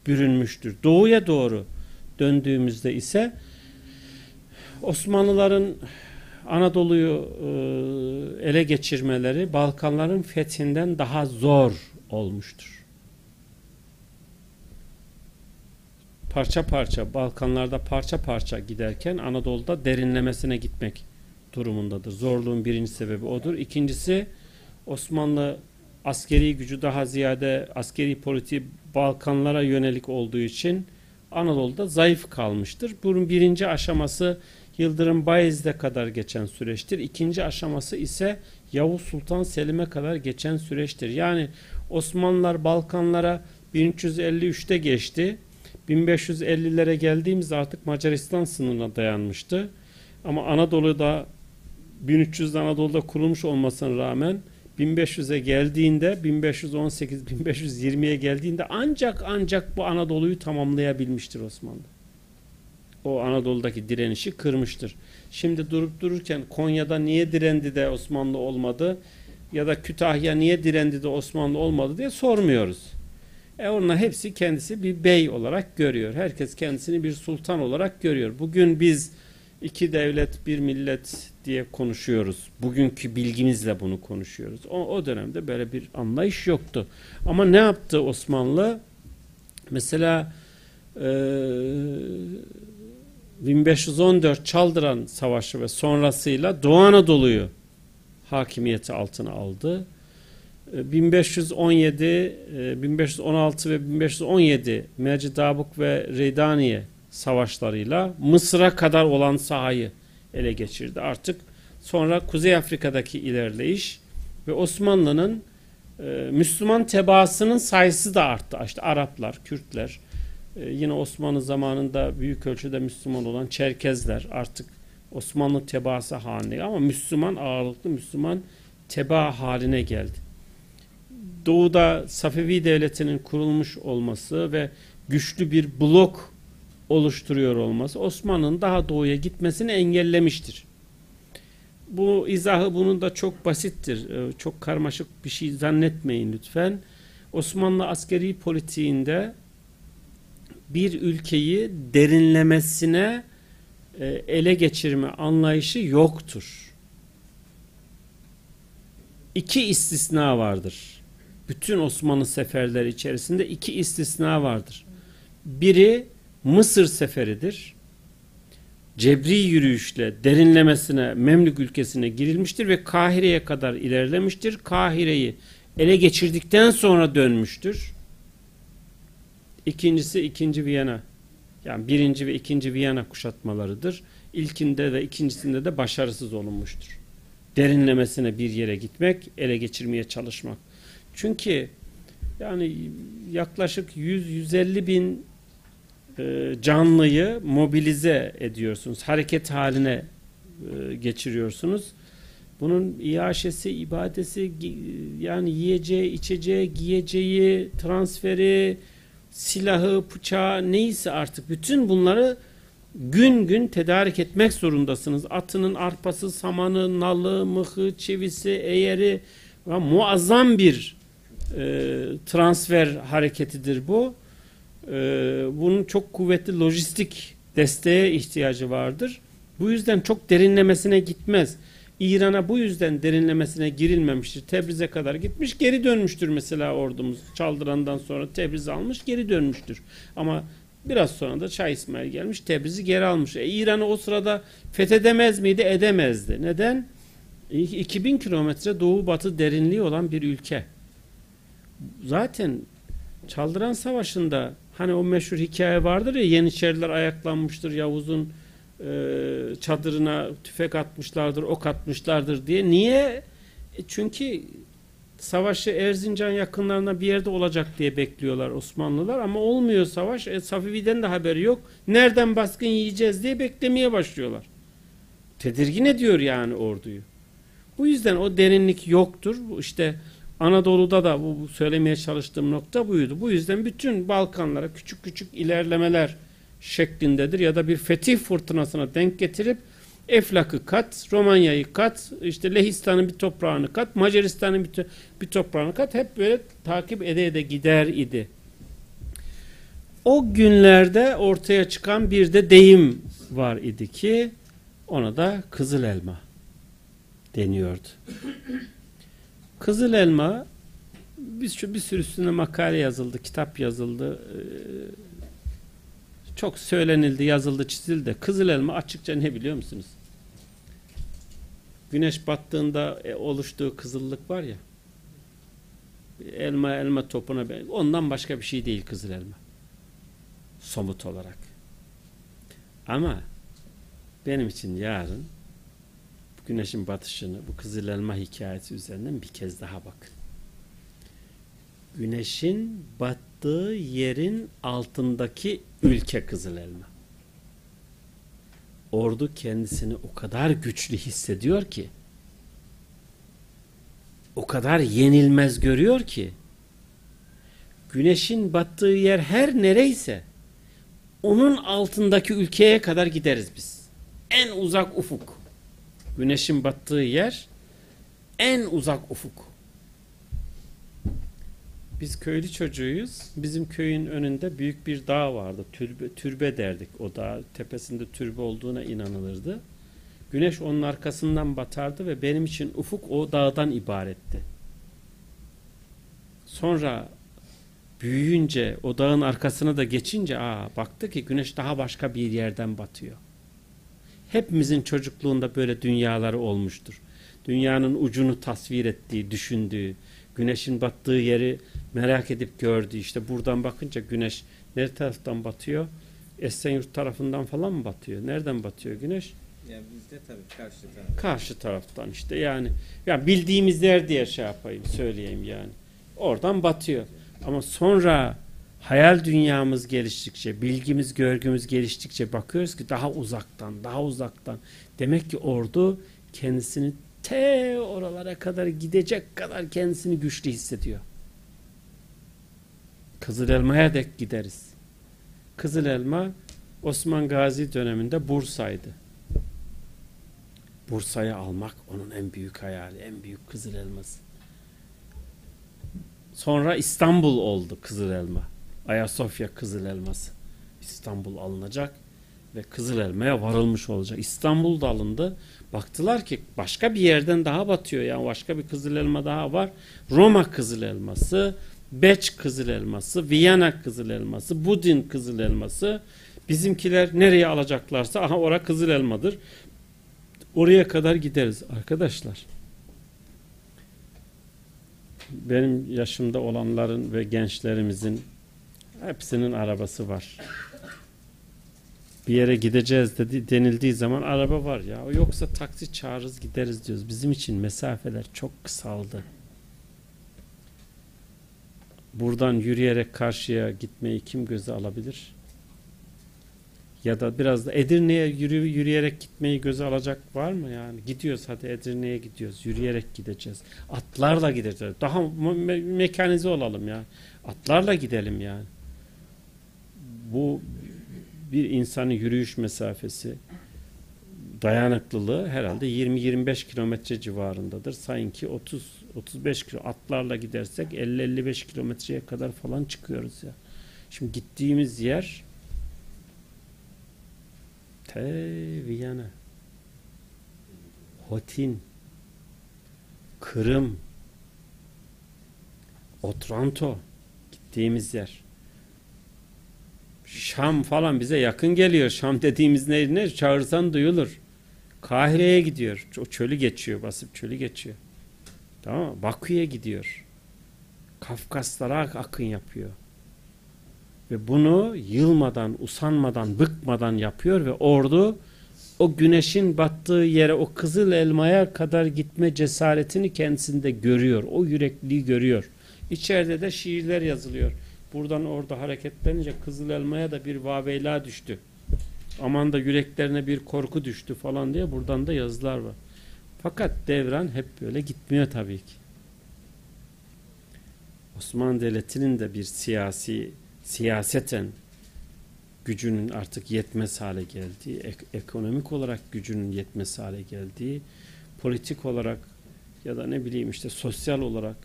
bürünmüştür. Doğuya doğru döndüğümüzde ise Osmanlıların Anadolu'yu e, ele geçirmeleri Balkanların fethinden daha zor olmuştur. Parça parça Balkanlarda parça parça giderken Anadolu'da derinlemesine gitmek durumundadır. Zorluğun birinci sebebi odur. İkincisi Osmanlı askeri gücü daha ziyade askeri politiği Balkanlara yönelik olduğu için Anadolu'da zayıf kalmıştır. Bunun birinci aşaması Yıldırım Bayezid'e kadar geçen süreçtir. İkinci aşaması ise Yavuz Sultan Selim'e kadar geçen süreçtir. Yani Osmanlılar Balkanlara 1353'te geçti. 1550'lere geldiğimizde artık Macaristan sınırına dayanmıştı. Ama Anadolu'da 1300'de Anadolu'da kurulmuş olmasına rağmen 1500'e geldiğinde 1518-1520'ye geldiğinde ancak ancak bu Anadolu'yu tamamlayabilmiştir Osmanlı. O Anadolu'daki direnişi kırmıştır. Şimdi durup dururken Konya'da niye direndi de Osmanlı olmadı ya da Kütahya niye direndi de Osmanlı olmadı diye sormuyoruz. E onlar hepsi kendisi bir bey olarak görüyor. Herkes kendisini bir sultan olarak görüyor. Bugün biz iki devlet bir millet diye konuşuyoruz. Bugünkü bilgimizle bunu konuşuyoruz. O, o dönemde böyle bir anlayış yoktu. Ama ne yaptı Osmanlı? Mesela e, 1514 Çaldıran Savaşı ve sonrasıyla Doğu Anadolu'yu hakimiyeti altına aldı. 1517, 1516 ve 1517 Mercidabuk ve Reydaniye savaşlarıyla Mısır'a kadar olan sahayı ele geçirdi. Artık sonra Kuzey Afrika'daki ilerleyiş ve Osmanlı'nın e, Müslüman tebaasının sayısı da arttı. İşte Araplar, Kürtler, e, yine Osmanlı zamanında büyük ölçüde Müslüman olan Çerkezler artık Osmanlı tebaası haline ama Müslüman ağırlıklı Müslüman teba haline geldi. Doğuda Safevi devletinin kurulmuş olması ve güçlü bir blok oluşturuyor olması Osmanlı'nın daha doğuya gitmesini engellemiştir. Bu izahı bunun da çok basittir. Ee, Çok karmaşık bir şey zannetmeyin lütfen. Osmanlı askeri politiğinde bir ülkeyi derinlemesine e, ele geçirme anlayışı yoktur. İki istisna vardır. Bütün Osmanlı seferleri içerisinde iki istisna vardır. Biri Mısır seferidir. Cebri yürüyüşle derinlemesine Memlük ülkesine girilmiştir ve Kahire'ye kadar ilerlemiştir. Kahire'yi ele geçirdikten sonra dönmüştür. İkincisi ikinci Viyana. Yani birinci ve ikinci Viyana kuşatmalarıdır. İlkinde de ikincisinde de başarısız olunmuştur. Derinlemesine bir yere gitmek, ele geçirmeye çalışmak. Çünkü yani yaklaşık 100-150 bin e, canlıyı mobilize ediyorsunuz. Hareket haline e, geçiriyorsunuz. Bunun iaşesi, ibadesi, yani yiyeceği, içeceği, giyeceği, transferi, silahı, bıçağı neyse artık bütün bunları gün gün tedarik etmek zorundasınız. Atının arpası, samanı, nalı, mıhı, çivisi, eğeri muazzam bir e, transfer hareketidir bu. E, bunun çok kuvvetli lojistik desteğe ihtiyacı vardır. Bu yüzden çok derinlemesine gitmez. İran'a bu yüzden derinlemesine girilmemiştir. Tebriz'e kadar gitmiş, geri dönmüştür mesela ordumuz. Çaldıran'dan sonra Tebriz'i almış, geri dönmüştür. Ama biraz sonra da Şah İsmail gelmiş, Tebriz'i geri almış. E, İran'ı o sırada fethedemez miydi? Edemezdi. Neden? E, 2000 kilometre doğu batı derinliği olan bir ülke. Zaten Çaldıran Savaşı'nda hani o meşhur hikaye vardır ya Yeniçeriler ayaklanmıştır Yavuz'un e, çadırına tüfek atmışlardır, ok atmışlardır diye. Niye? E çünkü savaşı Erzincan yakınlarında bir yerde olacak diye bekliyorlar Osmanlılar ama olmuyor savaş. E, Safevi'den de haberi yok. Nereden baskın yiyeceğiz diye beklemeye başlıyorlar. Tedirgin ediyor yani orduyu. Bu yüzden o derinlik yoktur. İşte Anadolu'da da bu söylemeye çalıştığım nokta buydu. Bu yüzden bütün Balkanlara küçük küçük ilerlemeler şeklindedir ya da bir fetih fırtınasına denk getirip Eflak'ı kat, Romanya'yı kat, işte Lehistan'ın bir toprağını kat, Macaristan'ın bir, to- bir toprağını kat hep böyle takip ede ede gider idi. O günlerde ortaya çıkan bir de deyim var idi ki ona da kızıl elma deniyordu. Kızıl elma şu bir sürü üstüne makale yazıldı, kitap yazıldı. Ee, çok söylenildi, yazıldı, çizildi. Kızıl elma açıkça ne biliyor musunuz? Güneş battığında e, oluştuğu kızıllık var ya. Elma elma topuna ondan başka bir şey değil kızıl elma. Somut olarak. Ama benim için yarın güneşin batışını, bu kızıl elma hikayesi üzerinden bir kez daha bakın. Güneşin battığı yerin altındaki ülke kızıl elma. Ordu kendisini o kadar güçlü hissediyor ki o kadar yenilmez görüyor ki güneşin battığı yer her nereyse onun altındaki ülkeye kadar gideriz biz. En uzak ufuk. Güneşin battığı yer en uzak ufuk. Biz köylü çocuğuyuz. Bizim köyün önünde büyük bir dağ vardı. Türbe, türbe derdik. O dağ tepesinde türbe olduğuna inanılırdı. Güneş onun arkasından batardı ve benim için ufuk o dağdan ibaretti. Sonra büyüyünce o dağın arkasına da geçince aa baktı ki güneş daha başka bir yerden batıyor. Hepimizin çocukluğunda böyle dünyaları olmuştur. Dünyanın ucunu tasvir ettiği, düşündüğü, güneşin battığı yeri merak edip gördüğü işte buradan bakınca güneş ne taraftan batıyor? Esenyurt tarafından falan mı batıyor? Nereden batıyor güneş? Ya bizde tabii karşı taraf. Karşı taraftan işte yani. Ya bildiğimiz yer diye şey yapayım söyleyeyim yani. Oradan batıyor. Ama sonra hayal dünyamız geliştikçe, bilgimiz, görgümüz geliştikçe bakıyoruz ki daha uzaktan, daha uzaktan. Demek ki ordu kendisini te oralara kadar gidecek kadar kendisini güçlü hissediyor. Kızıl Elma'ya dek gideriz. Kızıl Elma Osman Gazi döneminde Bursa'ydı. Bursa'yı almak onun en büyük hayali, en büyük Kızıl Elması. Sonra İstanbul oldu Kızıl Elma. Ayasofya Kızıl Elması. İstanbul alınacak ve Kızıl Elma'ya varılmış olacak. İstanbul da alındı. Baktılar ki başka bir yerden daha batıyor. Yani başka bir Kızıl Elma daha var. Roma Kızıl Elması, Beç Kızıl Elması, Viyana Kızıl Elması, Budin Kızıl Elması. Bizimkiler nereye alacaklarsa aha ora Kızıl Elmadır. Oraya kadar gideriz arkadaşlar. Benim yaşımda olanların ve gençlerimizin hepsinin arabası var. Bir yere gideceğiz dedi, denildiği zaman araba var ya. Yoksa taksi çağırırız gideriz diyoruz. Bizim için mesafeler çok kısaldı. Buradan yürüyerek karşıya gitmeyi kim göze alabilir? Ya da biraz da Edirne'ye yürü, yürüyerek gitmeyi göze alacak var mı yani? Gidiyoruz hadi Edirne'ye gidiyoruz. Yürüyerek gideceğiz. Atlarla gideceğiz. Daha me- mekanize olalım ya. Atlarla gidelim yani. Bu bir insanın yürüyüş mesafesi dayanıklılığı herhalde 20-25 kilometre civarındadır. Sanki 30-35 kilo atlarla gidersek 50-55 kilometreye kadar falan çıkıyoruz ya. Şimdi gittiğimiz yer te Viyana, Hotin, Kırım, Otranto gittiğimiz yer. Şam falan bize yakın geliyor. Şam dediğimiz ne? ne? Çağırsan duyulur. Kahire'ye gidiyor. O çölü geçiyor. Basıp çölü geçiyor. Tamam mı? Bakü'ye gidiyor. Kafkaslara akın yapıyor. Ve bunu yılmadan, usanmadan, bıkmadan yapıyor ve ordu o güneşin battığı yere, o kızıl elmaya kadar gitme cesaretini kendisinde görüyor. O yürekliği görüyor. İçeride de şiirler yazılıyor. Buradan orada hareketlenince Kızıl Elma'ya da bir vaveyla düştü. Aman da yüreklerine bir korku düştü falan diye buradan da yazılar var. Fakat devran hep böyle gitmiyor tabii ki. Osmanlı Devleti'nin de bir siyasi, siyaseten gücünün artık yetmez hale geldiği, ek- ekonomik olarak gücünün yetmez hale geldiği, politik olarak ya da ne bileyim işte sosyal olarak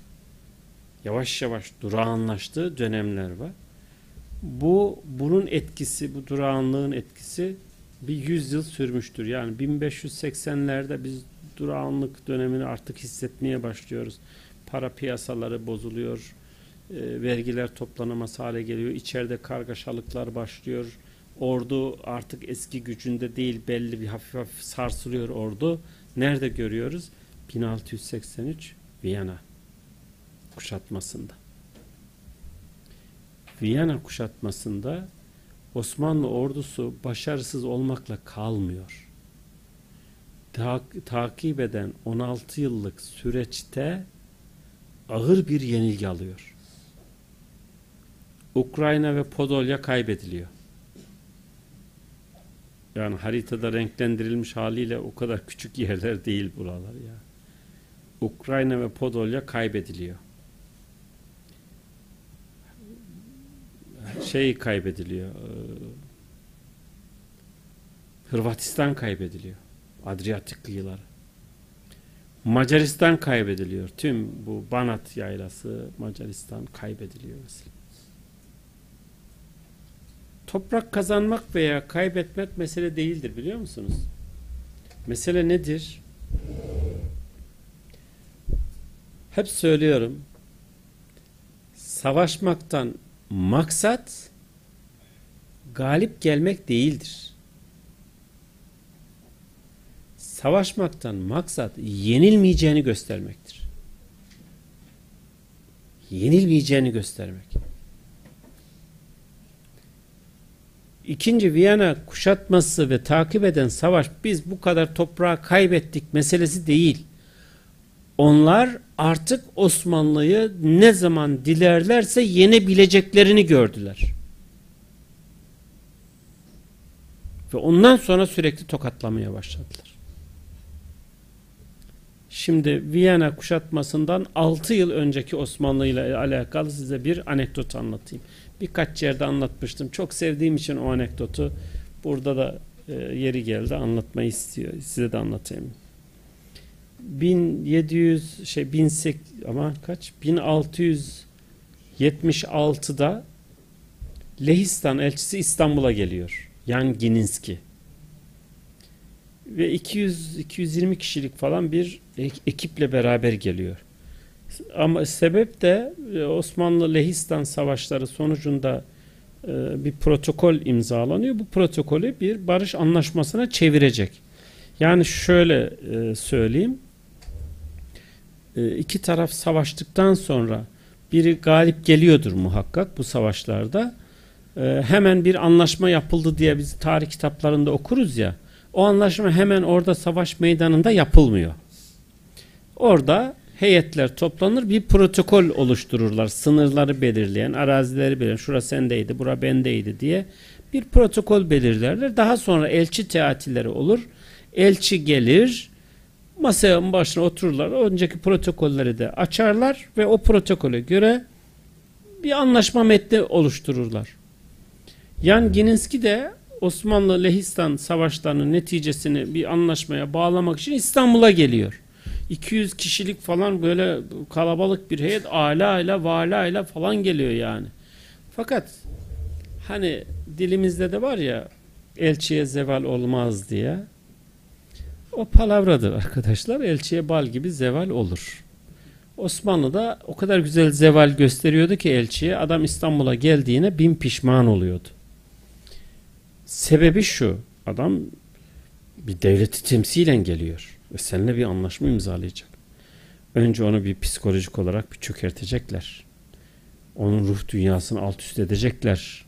yavaş yavaş durağanlaştığı dönemler var. Bu bunun etkisi, bu durağanlığın etkisi bir yüzyıl sürmüştür. Yani 1580'lerde biz durağanlık dönemini artık hissetmeye başlıyoruz. Para piyasaları bozuluyor, e, vergiler toplanamaz hale geliyor, içeride kargaşalıklar başlıyor. Ordu artık eski gücünde değil, belli bir hafif hafif sarsılıyor ordu. Nerede görüyoruz? 1683 Viyana kuşatmasında. Viyana kuşatmasında Osmanlı ordusu başarısız olmakla kalmıyor. Ta- takip eden 16 yıllık süreçte ağır bir yenilgi alıyor. Ukrayna ve Podolya kaybediliyor. Yani haritada renklendirilmiş haliyle o kadar küçük yerler değil buralar ya. Ukrayna ve Podolya kaybediliyor. Şey kaybediliyor. e, Hırvatistan kaybediliyor. Adriyatik kıyıları. Macaristan kaybediliyor. Tüm bu Banat yaylası Macaristan kaybediliyor mesela. Toprak kazanmak veya kaybetmek mesele değildir biliyor musunuz? Mesele nedir? Hep söylüyorum. Savaşmaktan maksat galip gelmek değildir. Savaşmaktan maksat yenilmeyeceğini göstermektir. Yenilmeyeceğini göstermek. İkinci Viyana kuşatması ve takip eden savaş biz bu kadar toprağı kaybettik meselesi değil. Onlar artık Osmanlı'yı ne zaman dilerlerse yenebileceklerini gördüler. Ve ondan sonra sürekli tokatlamaya başladılar. Şimdi Viyana kuşatmasından 6 yıl önceki Osmanlı ile alakalı size bir anekdot anlatayım. Birkaç yerde anlatmıştım. Çok sevdiğim için o anekdotu burada da e, yeri geldi anlatmayı istiyor. Size de anlatayım. 1700 şey 18 ama kaç 1676'da Lehistan elçisi İstanbul'a geliyor. Yan Gininski. Ve 200 220 kişilik falan bir ek- ekiple beraber geliyor. Ama sebep de e, Osmanlı Lehistan savaşları sonucunda e, bir protokol imzalanıyor. Bu protokolü bir barış anlaşmasına çevirecek. Yani şöyle e, söyleyeyim. E, iki taraf savaştıktan sonra biri galip geliyordur muhakkak bu savaşlarda. E, hemen bir anlaşma yapıldı diye biz tarih kitaplarında okuruz ya. O anlaşma hemen orada savaş meydanında yapılmıyor. Orada heyetler toplanır bir protokol oluştururlar. Sınırları belirleyen, arazileri belirleyen, şura sendeydi, bura bendeydi diye bir protokol belirlerler. Daha sonra elçi teatileri olur. Elçi gelir, masanın başına otururlar. Önceki protokolleri de açarlar ve o protokole göre bir anlaşma metni oluştururlar. Yan Gininski de Osmanlı Lehistan savaşlarının neticesini bir anlaşmaya bağlamak için İstanbul'a geliyor. 200 kişilik falan böyle kalabalık bir heyet ala ile vala ile falan geliyor yani. Fakat hani dilimizde de var ya elçiye zeval olmaz diye. O palavradır arkadaşlar. Elçiye bal gibi zeval olur. Osmanlı'da o kadar güzel zeval gösteriyordu ki elçiye adam İstanbul'a geldiğine bin pişman oluyordu. Sebebi şu. Adam bir devleti temsilen geliyor ve seninle bir anlaşma imzalayacak. Önce onu bir psikolojik olarak bir çökertecekler. Onun ruh dünyasını alt üst edecekler.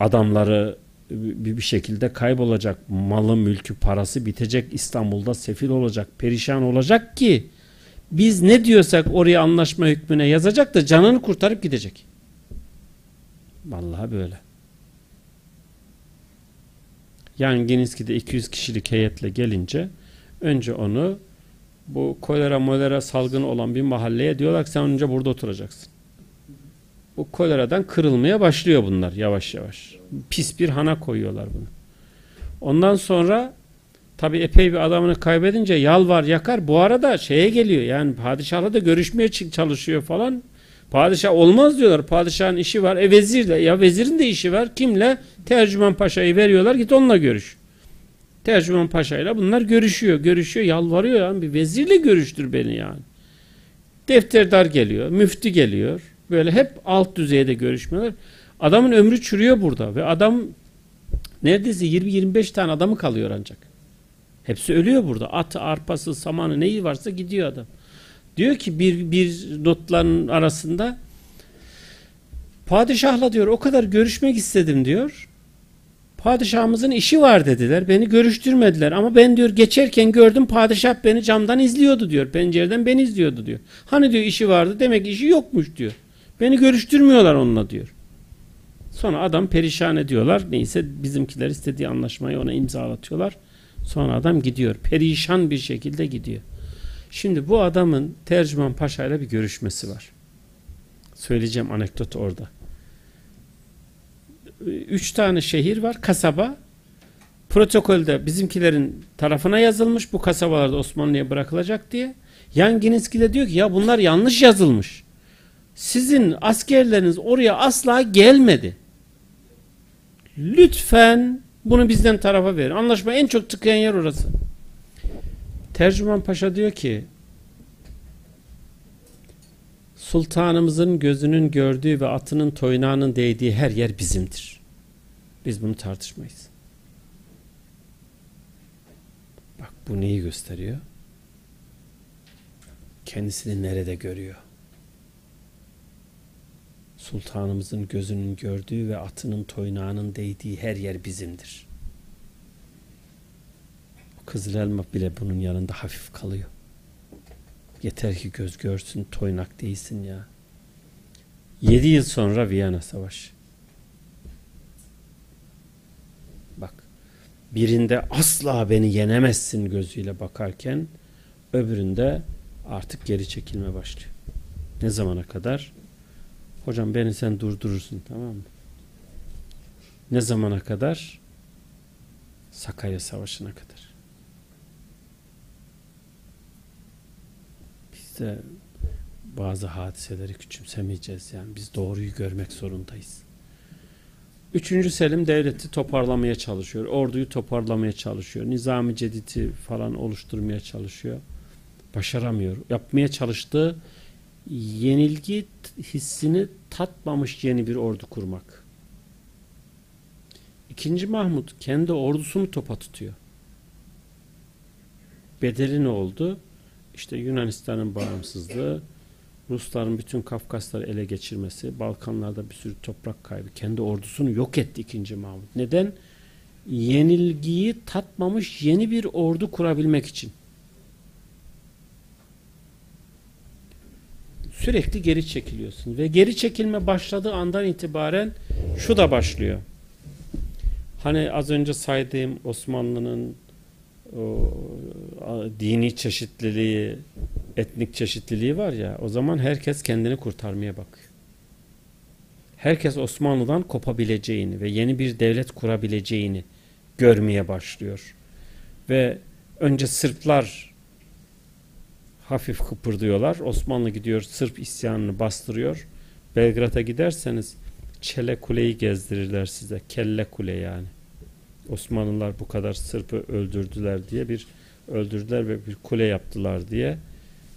Adamları bir bir şekilde kaybolacak. Malı, mülkü, parası bitecek. İstanbul'da sefil olacak, perişan olacak ki biz ne diyorsak oraya anlaşma hükmüne yazacak da canını kurtarıp gidecek. Vallahi böyle. Yani Geniski'de 200 kişilik heyetle gelince önce onu bu kolera molera salgını olan bir mahalleye diyorlar ki sen önce burada oturacaksın. Bu koleradan kırılmaya başlıyor bunlar yavaş yavaş. Pis bir hana koyuyorlar bunu. Ondan sonra tabi epey bir adamını kaybedince yalvar yakar. Bu arada şeye geliyor yani padişahla da görüşmeye çalışıyor falan. Padişah olmaz diyorlar. Padişahın işi var. E vezirle. Ya vezirin de işi var. Kimle? Tercüman Paşa'yı veriyorlar. Git onunla görüş. Tercüman Paşa'yla bunlar görüşüyor. Görüşüyor. Yalvarıyor yani. Bir vezirle görüştür beni yani. Defterdar geliyor. Müftü geliyor. Böyle hep alt düzeyde görüşmeler. Adamın ömrü çürüyor burada. Ve adam neredeyse 20-25 tane adamı kalıyor ancak. Hepsi ölüyor burada. Atı, arpası, samanı neyi varsa gidiyor adam. Diyor ki bir, bir notların arasında padişahla diyor o kadar görüşmek istedim diyor. Padişahımızın işi var dediler. Beni görüştürmediler ama ben diyor geçerken gördüm padişah beni camdan izliyordu diyor. Pencereden beni izliyordu diyor. Hani diyor işi vardı demek işi yokmuş diyor. Beni görüştürmüyorlar onunla diyor. Sonra adam perişan ediyorlar. Neyse bizimkiler istediği anlaşmayı ona imzalatıyorlar. Sonra adam gidiyor. Perişan bir şekilde gidiyor. Şimdi bu adamın Tercüman Paşa ile bir görüşmesi var. Söyleyeceğim anekdotu orada. Üç tane şehir var, kasaba. Protokolde bizimkilerin tarafına yazılmış bu kasabalarda Osmanlı'ya bırakılacak diye. Yan Gininski de diyor ki ya bunlar yanlış yazılmış. Sizin askerleriniz oraya asla gelmedi. Lütfen bunu bizden tarafa verin. Anlaşma en çok tıkayan yer orası. Tercüman Paşa diyor ki Sultanımızın gözünün gördüğü ve atının toynağının değdiği her yer bizimdir. Biz bunu tartışmayız. Bak bu neyi gösteriyor? Kendisini nerede görüyor? Sultanımızın gözünün gördüğü ve atının toynağının değdiği her yer bizimdir. Kızıl elma bile bunun yanında hafif kalıyor. Yeter ki göz görsün toynak değilsin ya. 7 yıl sonra Viyana Savaşı. Bak birinde asla beni yenemezsin gözüyle bakarken öbüründe artık geri çekilme başlıyor. Ne zamana kadar? Hocam beni sen durdurursun tamam mı? Ne zamana kadar? Sakarya Savaşı'na kadar. Biz de bazı hadiseleri küçümsemeyeceğiz yani. Biz doğruyu görmek zorundayız. Üçüncü Selim devleti toparlamaya çalışıyor. Orduyu toparlamaya çalışıyor. Nizami Cedid'i falan oluşturmaya çalışıyor. Başaramıyor. Yapmaya çalıştığı yenilgi hissini tatmamış yeni bir ordu kurmak. İkinci Mahmut kendi ordusunu topa tutuyor. Bedeli ne oldu? İşte Yunanistan'ın bağımsızlığı, Rusların bütün Kafkasları ele geçirmesi, Balkanlarda bir sürü toprak kaybı, kendi ordusunu yok etti ikinci Mahmut. Neden? Yenilgiyi tatmamış yeni bir ordu kurabilmek için. Sürekli geri çekiliyorsun ve geri çekilme başladığı andan itibaren şu da başlıyor. Hani az önce saydığım Osmanlı'nın dini çeşitliliği, etnik çeşitliliği var ya o zaman herkes kendini kurtarmaya bakıyor. Herkes Osmanlı'dan kopabileceğini ve yeni bir devlet kurabileceğini görmeye başlıyor. Ve önce Sırplar hafif kıpırdıyorlar. Osmanlı gidiyor Sırp isyanını bastırıyor. Belgrad'a giderseniz Çele Kule'yi gezdirirler size. Kelle Kule yani. Osmanlılar bu kadar Sırp'ı öldürdüler diye bir öldürdüler ve bir kule yaptılar diye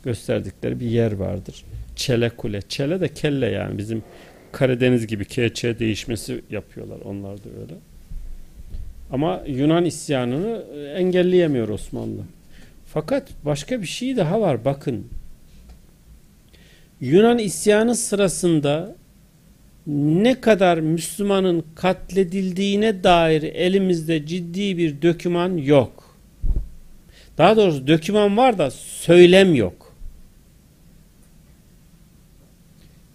gösterdikleri bir yer vardır. Çele Kule. Çele de kelle yani bizim Karadeniz gibi KÇ değişmesi yapıyorlar. Onlar da öyle. Ama Yunan isyanını engelleyemiyor Osmanlı. Fakat başka bir şey daha var. Bakın. Yunan isyanı sırasında ne kadar Müslümanın katledildiğine dair elimizde ciddi bir döküman yok. Daha doğrusu döküman var da söylem yok.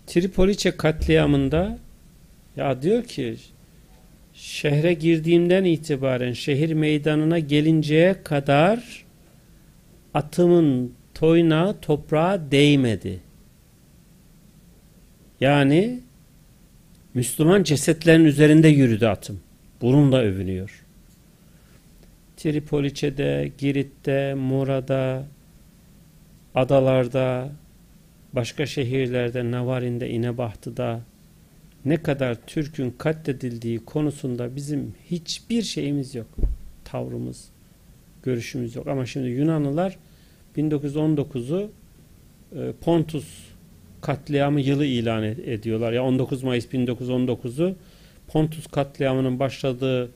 Tripoliçe katliamında ya diyor ki şehre girdiğimden itibaren şehir meydanına gelinceye kadar atımın toynağı toprağa değmedi. Yani Müslüman cesetlerin üzerinde yürüdü atım. Bununla övünüyor. Tripoliçe'de, Girit'te, Mora'da, adalarda, başka şehirlerde, Navarin'de, İnebahtı'da ne kadar Türk'ün katledildiği konusunda bizim hiçbir şeyimiz yok. Tavrımız, görüşümüz yok. Ama şimdi Yunanlılar 1919'u e, Pontus katliamı yılı ilan ediyorlar. Ya 19 Mayıs 1919'u Pontus katliamının başladığı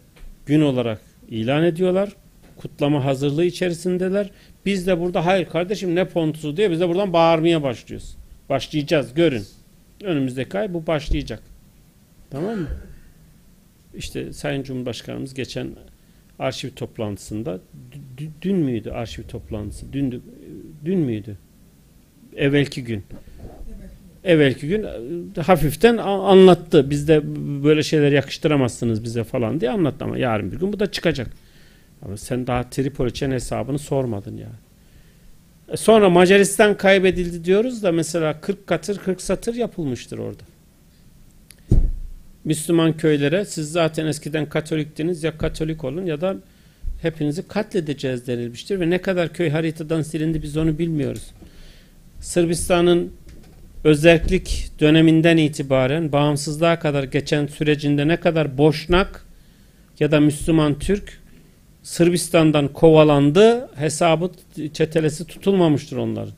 gün olarak ilan ediyorlar. Kutlama hazırlığı içerisindeler. Biz de burada hayır kardeşim ne Pontus'u diye biz de buradan bağırmaya başlıyoruz. Başlayacağız görün. Önümüzdeki ay bu başlayacak. Tamam mı? İşte Sayın Cumhurbaşkanımız geçen arşiv toplantısında dün müydü arşiv toplantısı? Dün, dün müydü? Evvelki gün evvelki gün e, hafiften anlattı. Biz de böyle şeyler yakıştıramazsınız bize falan diye anlattı ama yarın bir gün bu da çıkacak. Ama sen daha Tripoliçen hesabını sormadın yani. E sonra Macaristan kaybedildi diyoruz da mesela 40 katır 40 satır yapılmıştır orada. Müslüman köylere siz zaten eskiden Katoliktiniz ya Katolik olun ya da hepinizi katledeceğiz denilmiştir ve ne kadar köy haritadan silindi biz onu bilmiyoruz. Sırbistan'ın özellik döneminden itibaren bağımsızlığa kadar geçen sürecinde ne kadar boşnak ya da Müslüman Türk Sırbistan'dan kovalandı hesabı çetelesi tutulmamıştır onların.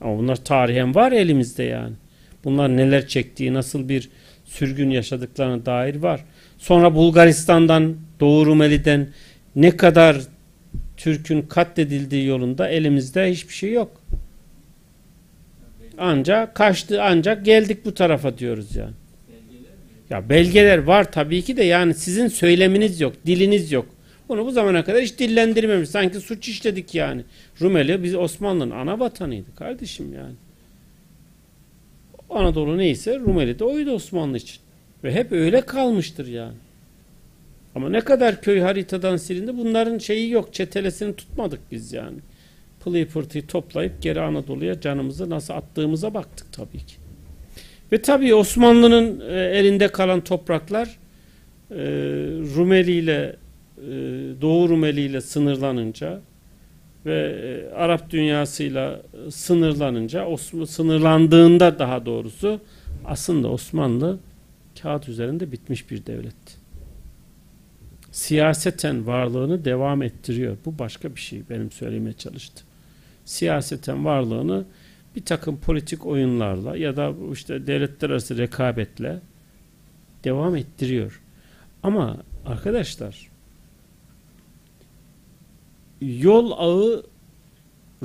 Ama bunlar tarihen var elimizde yani. Bunlar neler çektiği, nasıl bir sürgün yaşadıklarına dair var. Sonra Bulgaristan'dan, Doğu Rumeli'den ne kadar Türk'ün katledildiği yolunda elimizde hiçbir şey yok. Ancak kaçtı ancak geldik bu tarafa diyoruz yani. Ya belgeler var tabii ki de yani sizin söyleminiz yok, diliniz yok. Bunu bu zamana kadar hiç dillendirmemiş. Sanki suç işledik yani. Rumeli biz Osmanlı'nın ana vatanıydı kardeşim yani. Anadolu neyse Rumeli de oydu Osmanlı için. Ve hep öyle kalmıştır yani. Ama ne kadar köy haritadan silindi bunların şeyi yok. Çetelesini tutmadık biz yani. Pılıyı pırtıyı toplayıp geri Anadolu'ya canımızı nasıl attığımıza baktık tabii ki. Ve tabii Osmanlı'nın e, elinde kalan topraklar e, Rumeli ile e, Doğu Rumeli ile sınırlanınca ve e, Arap dünyasıyla e, sınırlanınca Osmanlı sınırlandığında daha doğrusu aslında Osmanlı kağıt üzerinde bitmiş bir devletti. Siyaseten varlığını devam ettiriyor. Bu başka bir şey benim söylemeye çalıştım. Siyaseten varlığını bir takım politik oyunlarla ya da işte devletler arası rekabetle devam ettiriyor. Ama arkadaşlar yol ağı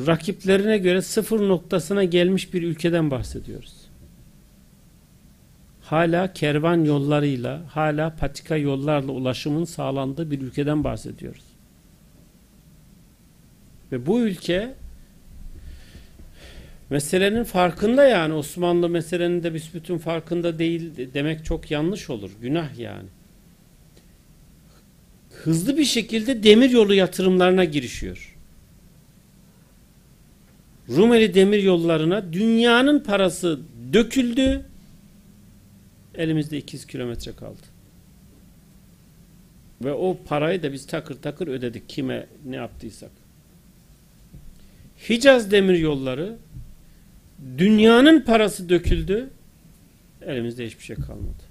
rakiplerine göre sıfır noktasına gelmiş bir ülkeden bahsediyoruz. Hala kervan yollarıyla, hala patika yollarla ulaşımın sağlandığı bir ülkeden bahsediyoruz. Ve bu ülke meselenin farkında yani Osmanlı meselenin de büsbütün farkında değil demek çok yanlış olur. Günah yani. Hızlı bir şekilde demir yolu yatırımlarına girişiyor. Rumeli demir yollarına dünyanın parası döküldü. Elimizde 200 kilometre kaldı. Ve o parayı da biz takır takır ödedik kime ne yaptıysak. Hicaz demir yolları dünyanın parası döküldü. Elimizde hiçbir şey kalmadı.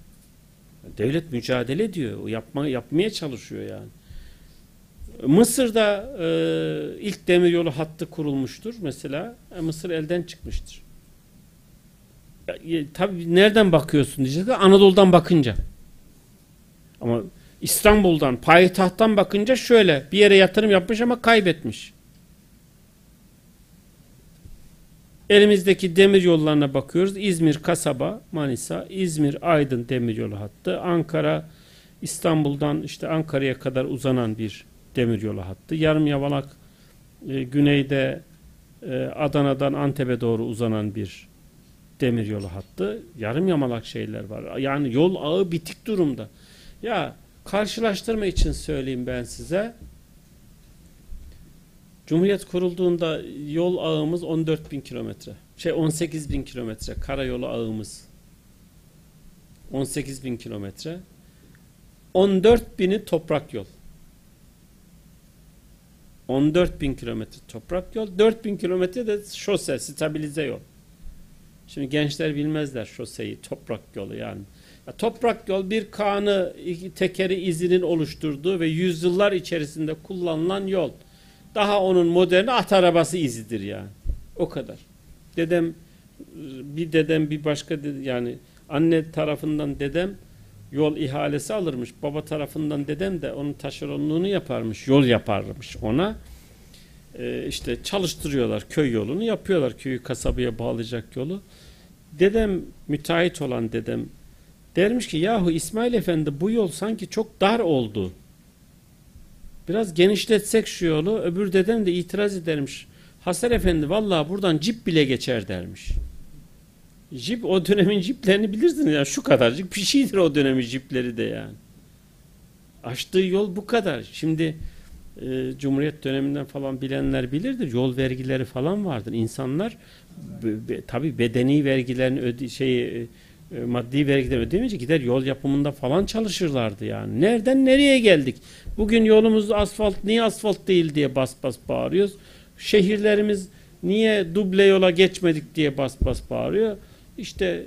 Devlet mücadele ediyor. Yapma, yapmaya çalışıyor yani. Mısır'da e, ilk demiryolu hattı kurulmuştur mesela. E, Mısır elden çıkmıştır. E, tabii nereden bakıyorsun diyecekler. Anadolu'dan bakınca. Ama İstanbul'dan, payitahttan bakınca şöyle bir yere yatırım yapmış ama kaybetmiş. Elimizdeki demir yollarına bakıyoruz. İzmir, Kasaba, Manisa, İzmir, Aydın demiryolu hattı. Ankara, İstanbul'dan işte Ankara'ya kadar uzanan bir demiryolu hattı. Yarım yamalak e, güneyde e, Adana'dan Antep'e doğru uzanan bir demiryolu hattı. Yarım yamalak şeyler var. Yani yol ağı bitik durumda. Ya karşılaştırma için söyleyeyim ben size. Cumhuriyet kurulduğunda yol ağımız 14 bin kilometre. Şey 18 bin kilometre. Karayolu ağımız. 18 bin kilometre. 14 bini toprak yol. 14 bin kilometre toprak yol. 4 bin kilometre de şose, stabilize yol. Şimdi gençler bilmezler şoseyi, toprak yolu yani. Ya toprak yol bir kanı, tekeri izinin oluşturduğu ve yüzyıllar içerisinde kullanılan yol. Daha onun moderni at arabası izidir yani. O kadar. Dedem bir dedem bir başka dede, yani anne tarafından dedem yol ihalesi alırmış. Baba tarafından dedem de onun taşeronluğunu yaparmış. Yol yaparmış ona. Ee, işte çalıştırıyorlar köy yolunu yapıyorlar. Köyü kasabaya bağlayacak yolu. Dedem müteahhit olan dedem dermiş ki yahu İsmail Efendi bu yol sanki çok dar oldu. Biraz genişletsek şu yolu. Öbür dedem de itiraz edermiş. Hasan Efendi vallahi buradan cip bile geçer dermiş. Jip o dönemin jiplerini bilirsiniz ya şu kadarcık bir şeydir o dönemin jipleri de yani. Açtığı yol bu kadar. Şimdi e, Cumhuriyet döneminden falan bilenler bilirdir. Yol vergileri falan vardır. İnsanlar be, be, tabii bedeni vergilerini öde, şey e, maddi vergileri ödemeyince gider yol yapımında falan çalışırlardı yani. Nereden nereye geldik? Bugün yolumuz asfalt niye asfalt değil diye bas bas bağırıyoruz. Şehirlerimiz niye duble yola geçmedik diye bas bas bağırıyor. İşte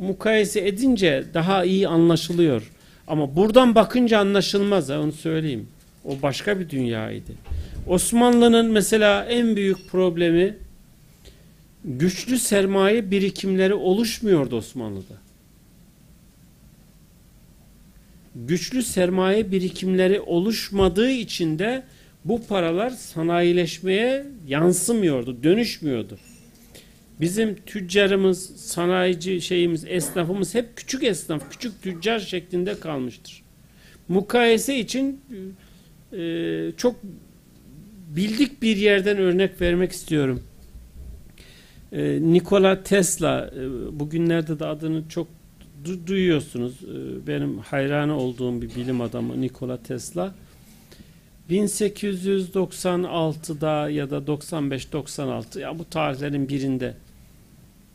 mukayese edince daha iyi anlaşılıyor. Ama buradan bakınca anlaşılmaz ha, onu söyleyeyim. O başka bir dünyaydı. Osmanlı'nın mesela en büyük problemi güçlü sermaye birikimleri oluşmuyordu Osmanlı'da. Güçlü sermaye birikimleri oluşmadığı için de bu paralar sanayileşmeye yansımıyordu, dönüşmüyordu. Bizim tüccarımız, sanayici şeyimiz, esnafımız hep küçük esnaf, küçük tüccar şeklinde kalmıştır. Mukayese için e, çok bildik bir yerden örnek vermek istiyorum. E, Nikola Tesla e, bugünlerde de adını çok du- duyuyorsunuz. E, benim hayranı olduğum bir bilim adamı Nikola Tesla. 1896'da ya da 95-96 ya bu tarihlerin birinde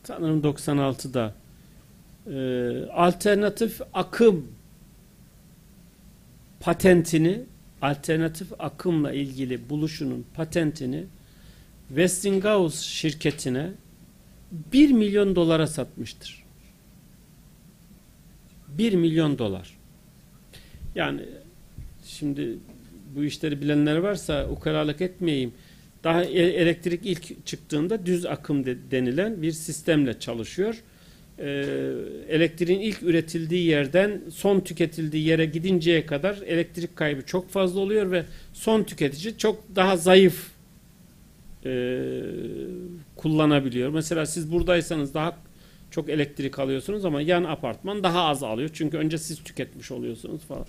sanırım 96'da e, alternatif akım patentini alternatif akımla ilgili buluşunun patentini Westinghouse şirketine 1 milyon dolara satmıştır. 1 milyon dolar. Yani şimdi bu işleri bilenler varsa ukalalık etmeyeyim. Daha e- elektrik ilk çıktığında düz akım de- denilen bir sistemle çalışıyor. Ee, elektriğin ilk üretildiği yerden son tüketildiği yere gidinceye kadar elektrik kaybı çok fazla oluyor ve son tüketici çok daha zayıf e, kullanabiliyor. Mesela siz buradaysanız daha çok elektrik alıyorsunuz ama yan apartman daha az alıyor. Çünkü önce siz tüketmiş oluyorsunuz falan.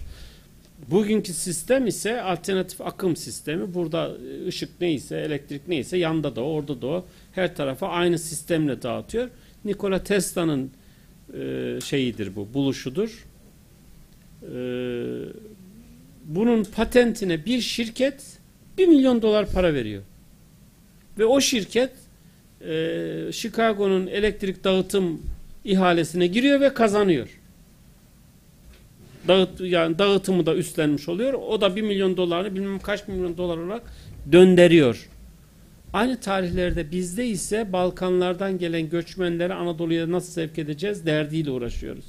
Bugünkü sistem ise alternatif akım sistemi. Burada ışık neyse, elektrik neyse yanda da orada da o. Her tarafa aynı sistemle dağıtıyor. Nikola Tesla'nın e, şeyidir bu, buluşudur. E, bunun patentine bir şirket 1 milyon dolar para veriyor. Ve o şirket e, Chicago'nun elektrik dağıtım ihalesine giriyor ve kazanıyor. Dağıt, yani dağıtımı da üstlenmiş oluyor. O da 1 milyon dolarını bilmem kaç milyon dolar olarak döndürüyor. Aynı tarihlerde bizde ise Balkanlardan gelen göçmenleri Anadolu'ya nasıl sevk edeceğiz derdiyle uğraşıyoruz.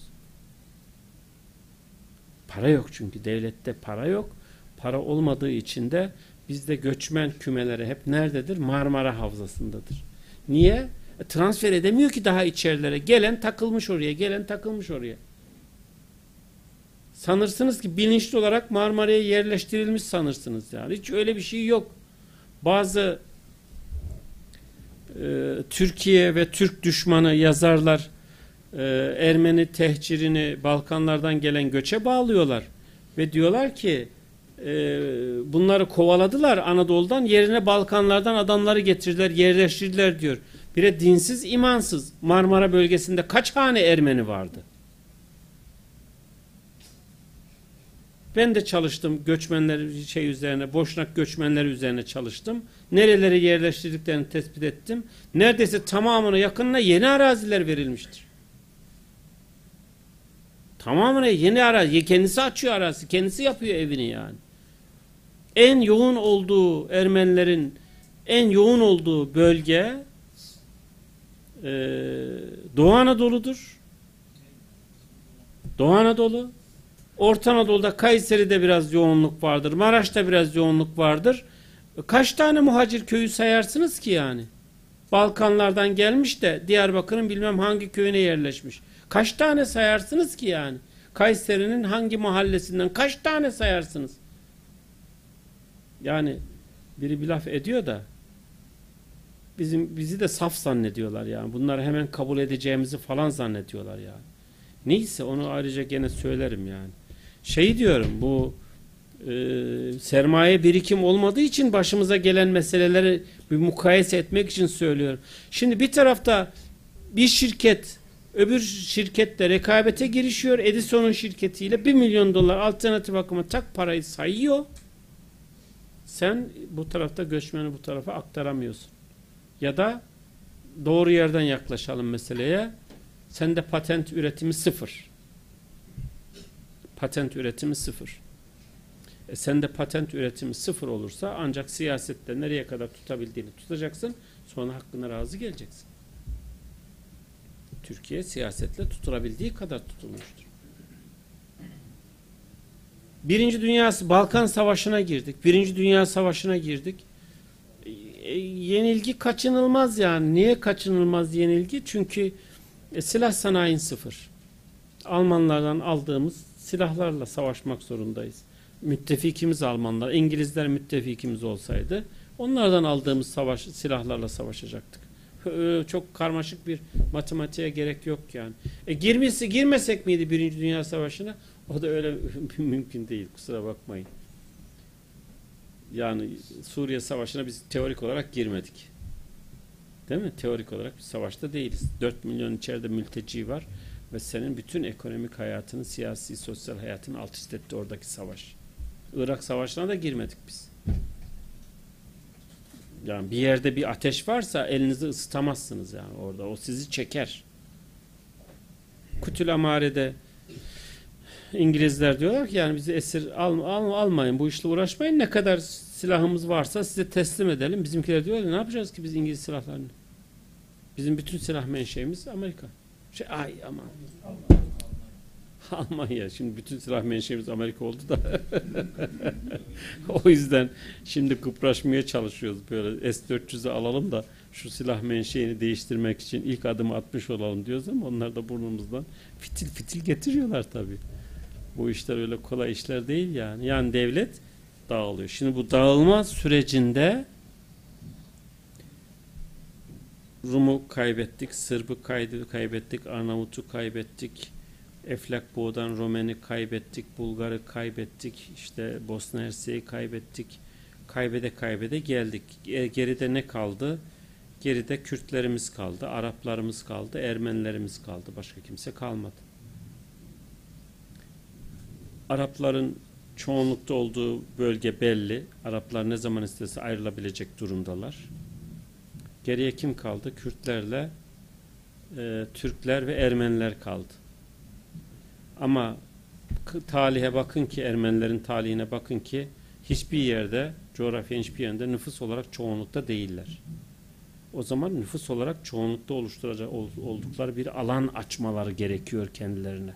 Para yok çünkü devlette para yok. Para olmadığı için de bizde göçmen kümeleri hep nerededir? Marmara Havzası'ndadır. Niye? E, transfer edemiyor ki daha içerilere. Gelen takılmış oraya, gelen takılmış oraya. Sanırsınız ki bilinçli olarak Marmara'ya yerleştirilmiş sanırsınız yani. Hiç öyle bir şey yok. Bazı e, Türkiye ve Türk düşmanı yazarlar e, Ermeni tehcirini Balkanlardan gelen göçe bağlıyorlar. Ve diyorlar ki bunları kovaladılar Anadolu'dan yerine Balkanlardan adamları getirdiler yerleştirdiler diyor. Bire dinsiz imansız Marmara bölgesinde kaç hane Ermeni vardı? Ben de çalıştım göçmenler şey üzerine, boşnak göçmenleri üzerine çalıştım. Nerelere yerleştirdiklerini tespit ettim. Neredeyse tamamına yakınına yeni araziler verilmiştir. Tamamına yeni arazi. Kendisi açıyor arazi. Kendisi yapıyor evini yani. En yoğun olduğu Ermenilerin en yoğun olduğu bölge e, Doğu Anadolu'dur. Doğu Anadolu. Orta Anadolu'da Kayseri'de biraz yoğunluk vardır. Maraş'ta biraz yoğunluk vardır. Kaç tane muhacir köyü sayarsınız ki yani? Balkanlardan gelmiş de Diyarbakır'ın bilmem hangi köyüne yerleşmiş. Kaç tane sayarsınız ki yani? Kayseri'nin hangi mahallesinden kaç tane sayarsınız? Yani biri bir laf ediyor da bizim bizi de saf zannediyorlar yani. Bunları hemen kabul edeceğimizi falan zannediyorlar yani. Neyse onu ayrıca gene söylerim yani. Şey diyorum bu e, sermaye birikim olmadığı için başımıza gelen meseleleri bir mukayese etmek için söylüyorum. Şimdi bir tarafta bir şirket öbür şirketle rekabete girişiyor. Edison'un şirketiyle 1 milyon dolar alternatif akıma tak parayı sayıyor. Sen bu tarafta göçmeni bu tarafa aktaramıyorsun. Ya da doğru yerden yaklaşalım meseleye. Sende patent üretimi sıfır. Patent üretimi sıfır. E sende patent üretimi sıfır olursa ancak siyasette nereye kadar tutabildiğini tutacaksın. Sonra hakkına razı geleceksin. Türkiye siyasetle tutulabildiği kadar tutulmuştur. Birinci Dünya Balkan Savaşı'na girdik. Birinci Dünya Savaşı'na girdik. E, yenilgi kaçınılmaz yani. Niye kaçınılmaz yenilgi? Çünkü e, silah sanayin sıfır. Almanlardan aldığımız silahlarla savaşmak zorundayız. Müttefikimiz Almanlar, İngilizler müttefikimiz olsaydı onlardan aldığımız savaş silahlarla savaşacaktık. Çok karmaşık bir matematiğe gerek yok yani. E girmesi girmesek miydi Birinci Dünya Savaşı'na? O da öyle mümkün değil kusura bakmayın. Yani Suriye Savaşı'na biz teorik olarak girmedik. Değil mi? Teorik olarak bir savaşta değiliz. 4 milyon içeride mülteci var ve senin bütün ekonomik hayatını, siyasi, sosyal hayatını alt üst etti oradaki savaş. Irak Savaşı'na da girmedik biz. Yani bir yerde bir ateş varsa elinizi ısıtamazsınız yani orada. O sizi çeker. Kutül Amare'de İngilizler diyorlar ki yani bizi esir al, al, almayın bu işle uğraşmayın ne kadar silahımız varsa size teslim edelim. Bizimkiler diyorlar ne yapacağız ki biz İngiliz silahlarını? Bizim bütün silah menşeimiz Amerika. Şey ay aman. Almanya. Şimdi bütün silah menşeimiz Amerika oldu da. o yüzden şimdi kıpraşmaya çalışıyoruz. Böyle S-400'ü alalım da şu silah menşeini değiştirmek için ilk adımı atmış olalım diyoruz ama onlar da burnumuzdan fitil fitil getiriyorlar tabii. Bu işler öyle kolay işler değil yani. Yani devlet dağılıyor. Şimdi bu dağılma sürecinde Rum'u kaybettik, Sırb'ı kaybettik, Arnavut'u kaybettik, Eflak Boğdan Romen'i kaybettik, Bulgar'ı kaybettik, işte Bosna Hersek'i kaybettik. Kaybede kaybede geldik. E, Geride ne kaldı? Geride Kürtlerimiz kaldı, Araplarımız kaldı, Ermenilerimiz kaldı. Başka kimse kalmadı. Arapların çoğunlukta olduğu bölge belli. Araplar ne zaman istese ayrılabilecek durumdalar. Geriye kim kaldı? Kürtlerle e, Türkler ve Ermeniler kaldı. Ama talihe bakın ki Ermenilerin talihine bakın ki hiçbir yerde coğrafyanın hiçbir yerinde nüfus olarak çoğunlukta değiller. O zaman nüfus olarak çoğunlukta oluşturacak ol- oldukları bir alan açmaları gerekiyor kendilerine.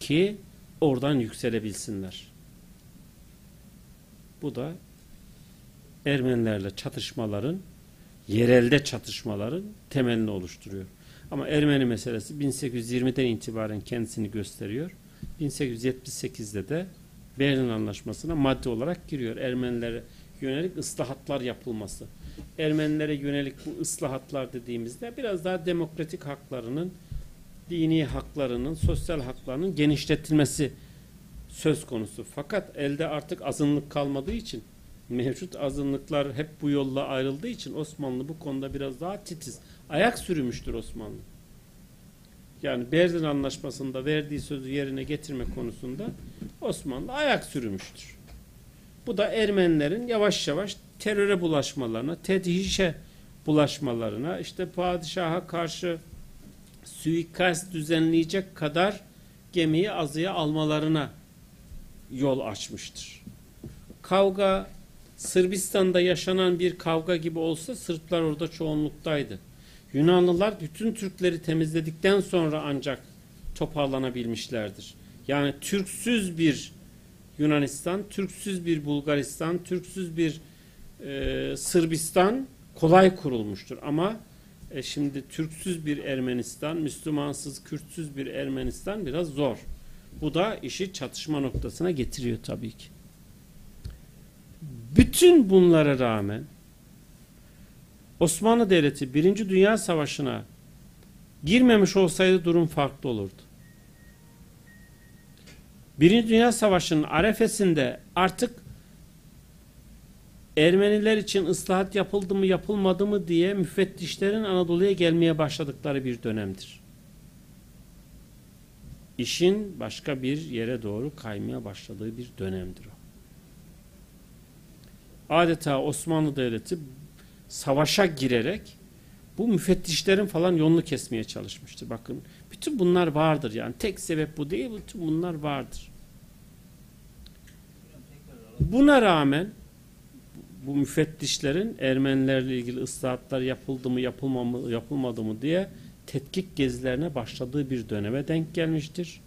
Ki oradan yükselebilsinler. Bu da Ermenilerle çatışmaların yerelde çatışmaların temelini oluşturuyor. Ama Ermeni meselesi 1820'den itibaren kendisini gösteriyor. 1878'de de Berlin Anlaşması'na madde olarak giriyor. Ermenilere yönelik ıslahatlar yapılması. Ermenilere yönelik bu ıslahatlar dediğimizde biraz daha demokratik haklarının, dini haklarının, sosyal haklarının genişletilmesi söz konusu. Fakat elde artık azınlık kalmadığı için mevcut azınlıklar hep bu yolla ayrıldığı için Osmanlı bu konuda biraz daha titiz. Ayak sürümüştür Osmanlı. Yani Berlin Anlaşması'nda verdiği sözü yerine getirme konusunda Osmanlı ayak sürümüştür. Bu da Ermenilerin yavaş yavaş teröre bulaşmalarına, tedhişe bulaşmalarına, işte padişaha karşı suikast düzenleyecek kadar gemiyi azıya almalarına yol açmıştır. Kavga Sırbistan'da yaşanan bir kavga gibi olsa Sırplar orada çoğunluktaydı. Yunanlılar bütün Türkleri temizledikten sonra ancak toparlanabilmişlerdir. Yani Türksüz bir Yunanistan, Türksüz bir Bulgaristan, Türksüz bir e, Sırbistan kolay kurulmuştur. Ama e, şimdi Türksüz bir Ermenistan, Müslümansız, Kürtsüz bir Ermenistan biraz zor. Bu da işi çatışma noktasına getiriyor tabii ki. Bütün bunlara rağmen Osmanlı Devleti Birinci Dünya Savaşı'na girmemiş olsaydı durum farklı olurdu. Birinci Dünya Savaşı'nın arefesinde artık Ermeniler için ıslahat yapıldı mı yapılmadı mı diye müfettişlerin Anadolu'ya gelmeye başladıkları bir dönemdir. İşin başka bir yere doğru kaymaya başladığı bir dönemdir o. Adeta Osmanlı Devleti savaşa girerek bu müfettişlerin falan yolunu kesmeye çalışmıştır. Bakın bütün bunlar vardır yani tek sebep bu değil bütün bunlar vardır. Buna rağmen bu müfettişlerin Ermenilerle ilgili ıslahatlar yapıldı mı yapılmadı, yapılmadı mı diye tetkik gezilerine başladığı bir döneme denk gelmiştir.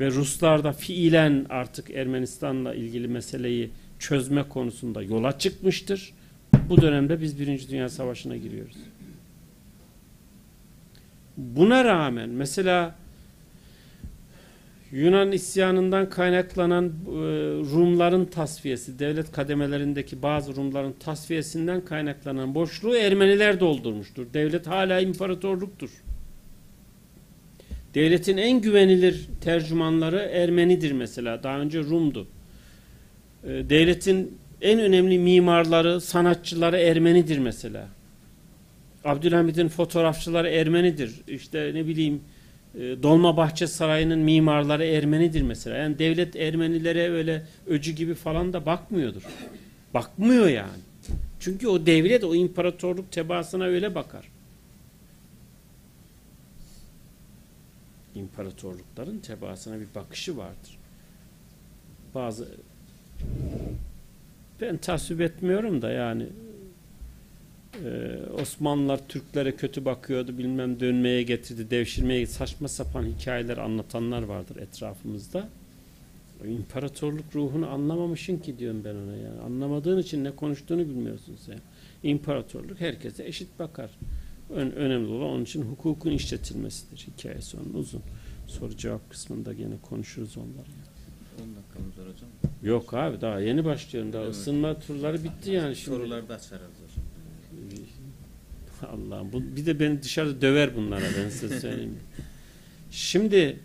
Ve Ruslar da fiilen artık Ermenistan'la ilgili meseleyi çözme konusunda yola çıkmıştır. Bu dönemde biz Birinci Dünya Savaşı'na giriyoruz. Buna rağmen mesela Yunan isyanından kaynaklanan e, Rumların tasfiyesi, devlet kademelerindeki bazı Rumların tasfiyesinden kaynaklanan boşluğu Ermeniler doldurmuştur. Devlet hala imparatorluktur. Devletin en güvenilir tercümanları Ermenidir mesela. Daha önce Rum'du. E, devletin en önemli mimarları, sanatçıları Ermenidir mesela. Abdülhamid'in fotoğrafçıları Ermenidir. İşte ne bileyim Dolmabahçe Sarayı'nın mimarları Ermenidir mesela. Yani devlet Ermenilere öyle öcü gibi falan da bakmıyordur. Bakmıyor yani. Çünkü o devlet o imparatorluk tebaasına öyle bakar. İmparatorlukların tebaasına bir bakışı vardır. Bazı ben tasvip etmiyorum da yani ee, Osmanlılar Türklere kötü bakıyordu bilmem dönmeye getirdi devşirmeye saçma sapan hikayeler anlatanlar vardır etrafımızda. O imparatorluk ruhunu anlamamışsın ki diyorum ben ona yani. Anlamadığın için ne konuştuğunu bilmiyorsun sen. İmparatorluk herkese eşit bakar. Ön, önemli olan onun için hukukun işletilmesidir. Hikayesi onun uzun. Soru cevap kısmında gene konuşuruz onları. 10 dakikamız var hocam. Yok abi daha yeni başlıyorum. Daha Evet. ısınma turları bitti yani şimdi. Soruları da açarız. Allah'ım bu, bir de beni dışarıda döver bunlara ben size söyleyeyim. Şimdi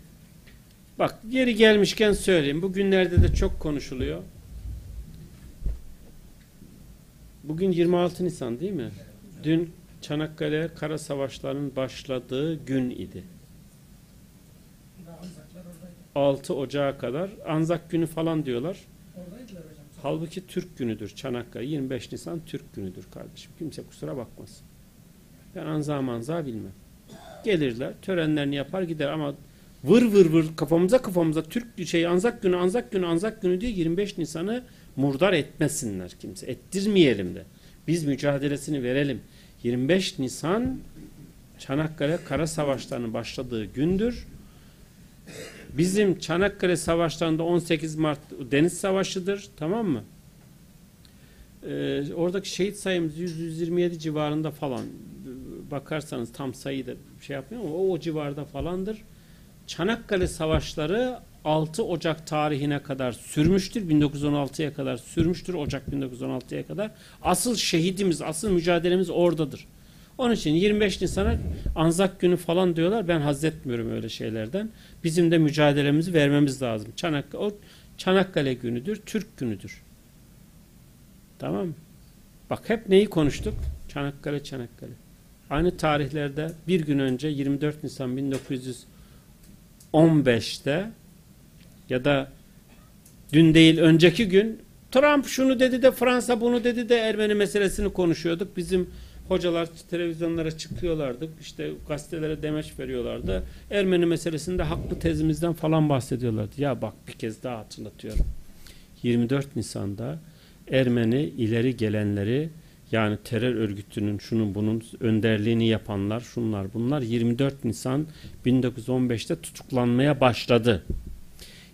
bak geri gelmişken söyleyeyim. Bugünlerde de çok konuşuluyor. Bugün 26 Nisan değil mi? Dün Çanakkale Kara Savaşları'nın başladığı gün idi. 6 Ocağı kadar Anzak günü falan diyorlar. Halbuki Türk günüdür Çanakkale. 25 Nisan Türk günüdür kardeşim. Kimse kusura bakmasın. Ben anza manza bilmem. Gelirler, törenlerini yapar gider ama vır vır vır kafamıza kafamıza Türk şey Anzak günü, Anzak günü, Anzak günü diye 25 Nisan'ı murdar etmesinler kimse. Ettirmeyelim de. Biz mücadelesini verelim. 25 Nisan Çanakkale Kara Savaşları'nın başladığı gündür. Bizim Çanakkale Savaşları'nda 18 Mart Deniz Savaşı'dır. Tamam mı? Ee, oradaki şehit sayımız 100-127 civarında falan. Bakarsanız tam sayıyı da şey yapmıyor ama o, o civarda falandır. Çanakkale Savaşları 6 Ocak tarihine kadar sürmüştür. 1916'ya kadar sürmüştür. Ocak 1916'ya kadar. Asıl şehidimiz, asıl mücadelemiz oradadır. Onun için 25 Nisan'a Anzak günü falan diyorlar. Ben haz etmiyorum öyle şeylerden. Bizim de mücadelemizi vermemiz lazım. Çanakkale, o Çanakkale günüdür, Türk günüdür. Tamam mı? Bak hep neyi konuştuk? Çanakkale, Çanakkale. Aynı tarihlerde bir gün önce 24 Nisan 1915'te ya da dün değil önceki gün Trump şunu dedi de Fransa bunu dedi de Ermeni meselesini konuşuyorduk. Bizim hocalar televizyonlara çıkıyorlardı. İşte gazetelere demeç veriyorlardı. Ermeni meselesinde haklı tezimizden falan bahsediyorlardı. Ya bak bir kez daha hatırlatıyorum. 24 Nisan'da Ermeni ileri gelenleri yani terör örgütünün şunun bunun önderliğini yapanlar şunlar bunlar 24 Nisan 1915'te tutuklanmaya başladı.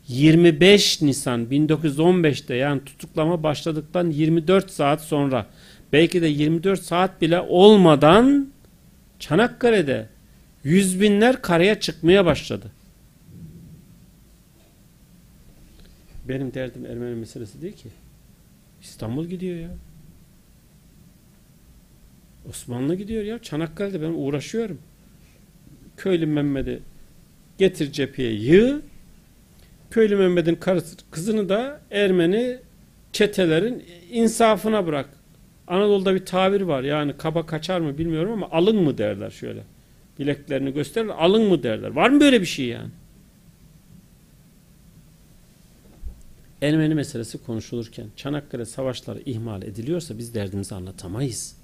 25 Nisan 1915'te yani tutuklama başladıktan 24 saat sonra belki de 24 saat bile olmadan Çanakkale'de yüz binler karaya çıkmaya başladı. Benim derdim Ermeni meselesi değil ki. İstanbul gidiyor ya. Osmanlı gidiyor ya. Çanakkale'de ben uğraşıyorum. Köylü Mehmet'i getir cepheye yığ. Köylü Mehmet'in karısı, kızını da Ermeni çetelerin insafına bırak. Anadolu'da bir tabir var. Yani kaba kaçar mı bilmiyorum ama alın mı derler şöyle. Bileklerini gösterirler. Alın mı derler. Var mı böyle bir şey yani? Ermeni meselesi konuşulurken Çanakkale savaşları ihmal ediliyorsa biz derdimizi anlatamayız.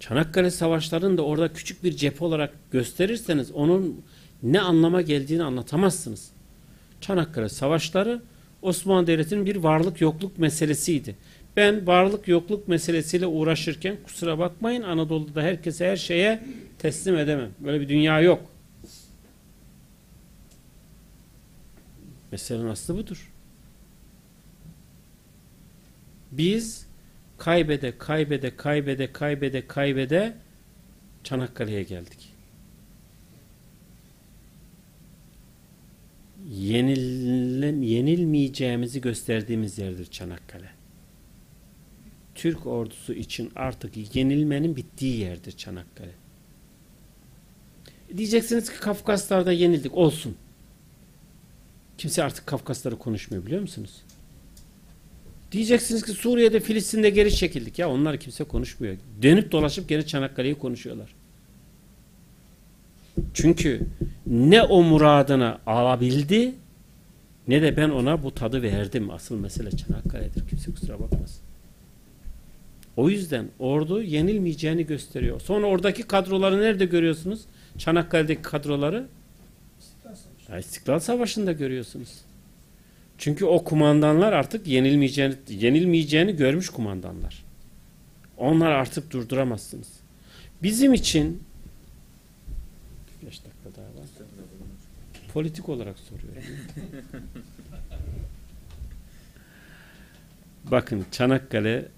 Çanakkale savaşlarını da orada küçük bir cephe olarak gösterirseniz onun ne anlama geldiğini anlatamazsınız. Çanakkale savaşları Osmanlı Devleti'nin bir varlık yokluk meselesiydi. Ben varlık yokluk meselesiyle uğraşırken kusura bakmayın Anadolu'da herkese her şeye teslim edemem. Böyle bir dünya yok. Meselenin aslı budur. Biz kaybede kaybede kaybede kaybede kaybede Çanakkale'ye geldik. Yenil, yenilmeyeceğimizi gösterdiğimiz yerdir Çanakkale. Türk ordusu için artık yenilmenin bittiği yerdir Çanakkale. Diyeceksiniz ki Kafkaslar'da yenildik. Olsun. Kimse artık Kafkasları konuşmuyor biliyor musunuz? Diyeceksiniz ki Suriye'de Filistin'de geri çekildik. Ya onlar kimse konuşmuyor. Dönüp dolaşıp gene Çanakkale'yi konuşuyorlar. Çünkü ne o muradına alabildi ne de ben ona bu tadı verdim. Asıl mesele Çanakkale'dir. Kimse kusura bakmasın. O yüzden ordu yenilmeyeceğini gösteriyor. Sonra oradaki kadroları nerede görüyorsunuz? Çanakkale'deki kadroları ya İstiklal Savaşı'nda görüyorsunuz. Çünkü o kumandanlar artık yenilmeyeceğini, yenilmeyeceğini görmüş kumandanlar. Onlar artık durduramazsınız. Bizim için 5 dakika daha var. Politik olarak soruyorum. Bakın Çanakkale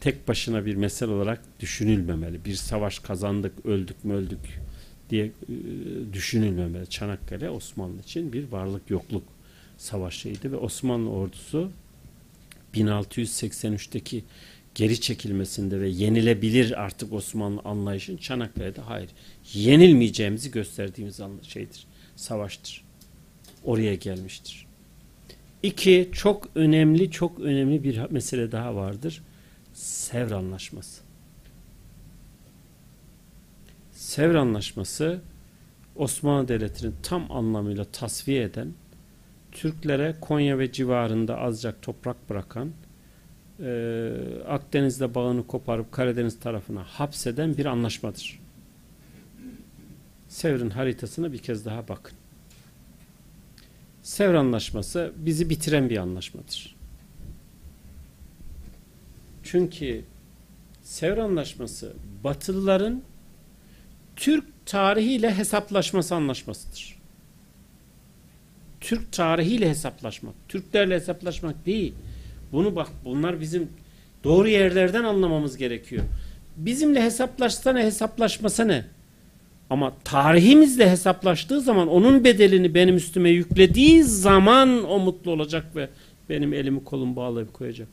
tek başına bir mesele olarak düşünülmemeli. Bir savaş kazandık, öldük mü öldük diye e, düşünülmemeli. Çanakkale Osmanlı için bir varlık yokluk savaşıydı ve Osmanlı ordusu 1683'teki geri çekilmesinde ve yenilebilir artık Osmanlı anlayışın Çanakkale'de hayır. Yenilmeyeceğimizi gösterdiğimiz şeydir. Savaştır. Oraya gelmiştir. İki, çok önemli, çok önemli bir mesele daha vardır. Sevr Anlaşması. Sevr Anlaşması Osmanlı Devleti'nin tam anlamıyla tasfiye eden, Türklere Konya ve civarında azıcık toprak bırakan, e, Akdeniz'de bağını koparıp Karadeniz tarafına hapseden bir anlaşmadır. Sevr'in haritasına bir kez daha bakın. Sevr Anlaşması bizi bitiren bir anlaşmadır. Çünkü Sevr Anlaşması Batılıların Türk tarihiyle hesaplaşması anlaşmasıdır. Türk tarihiyle hesaplaşmak, Türklerle hesaplaşmak değil. Bunu bak bunlar bizim doğru yerlerden anlamamız gerekiyor. Bizimle hesaplaşsa ne, hesaplaşmasa ne? Ama tarihimizle hesaplaştığı zaman onun bedelini benim üstüme yüklediği zaman o mutlu olacak ve benim elimi kolumu bağlayıp koyacak.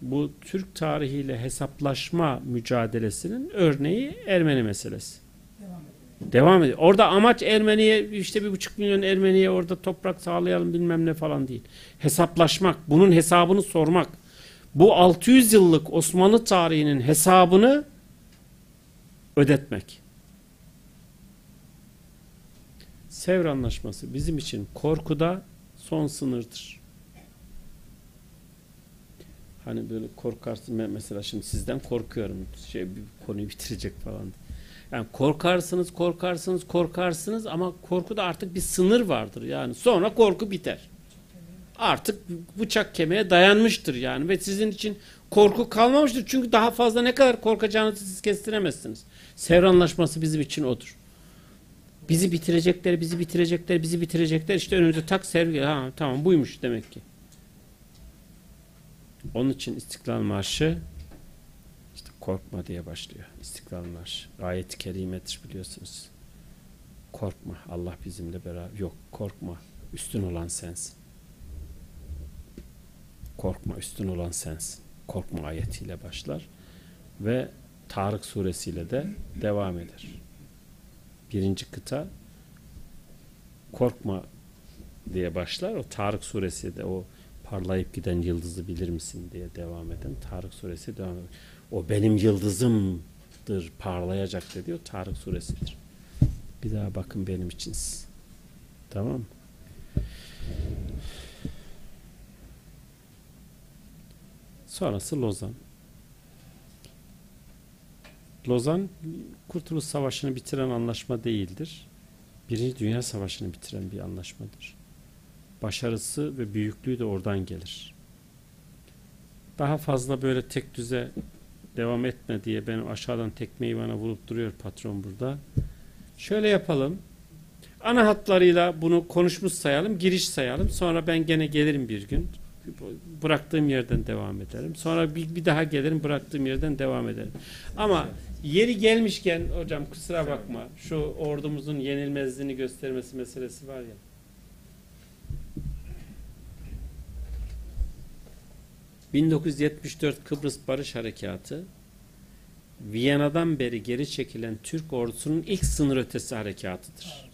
Bu Türk tarihiyle hesaplaşma mücadelesinin örneği Ermeni meselesi. Devam ediyor. Orada amaç Ermeniye işte bir buçuk milyon Ermeniye orada toprak sağlayalım bilmem ne falan değil. Hesaplaşmak, bunun hesabını sormak. Bu 600 yıllık Osmanlı tarihinin hesabını ödetmek. Sevr Anlaşması bizim için korkuda son sınırdır. Hani böyle korkarsın mesela şimdi sizden korkuyorum şey bir konuyu bitirecek falan. Yani korkarsınız, korkarsınız, korkarsınız ama korkuda artık bir sınır vardır. Yani sonra korku biter. Artık bıçak kemiğe dayanmıştır yani ve sizin için korku kalmamıştır. Çünkü daha fazla ne kadar korkacağınızı siz kestiremezsiniz. Sevr Anlaşması bizim için odur. Bizi bitirecekler, bizi bitirecekler, bizi bitirecekler. İşte önümüze tak sevgi. Ha tamam buymuş demek ki. Onun için İstiklal Marşı korkma diye başlıyor. İstiklal Marşı. Ayet-i kerimedir biliyorsunuz. Korkma. Allah bizimle beraber. Yok korkma. Üstün olan sensin. Korkma üstün olan sensin. Korkma ayetiyle başlar. Ve Tarık suresiyle de devam eder. Birinci kıta korkma diye başlar. O Tarık suresi de o parlayıp giden yıldızı bilir misin diye devam eden Tarık suresi devam eder. O benim yıldızımdır parlayacak dedi. O Tarık suresidir. Bir daha bakın benim için. Tamam mı? Sonrası Lozan. Lozan Kurtuluş Savaşı'nı bitiren anlaşma değildir. Birinci Dünya Savaşı'nı bitiren bir anlaşmadır. Başarısı ve büyüklüğü de oradan gelir. Daha fazla böyle tek düze devam etme diye benim aşağıdan tekmeyi bana vurup duruyor patron burada. Şöyle yapalım. Ana hatlarıyla bunu konuşmuş sayalım, giriş sayalım. Sonra ben gene gelirim bir gün. Bıraktığım yerden devam ederim. Sonra bir, bir daha gelirim, bıraktığım yerden devam ederim. Ama yeri gelmişken hocam kusura bakma. Şu ordumuzun yenilmezliğini göstermesi meselesi var ya. ...1974 Kıbrıs Barış Harekatı... ...Viyana'dan beri geri çekilen Türk ordusunun ilk sınır ötesi harekatıdır.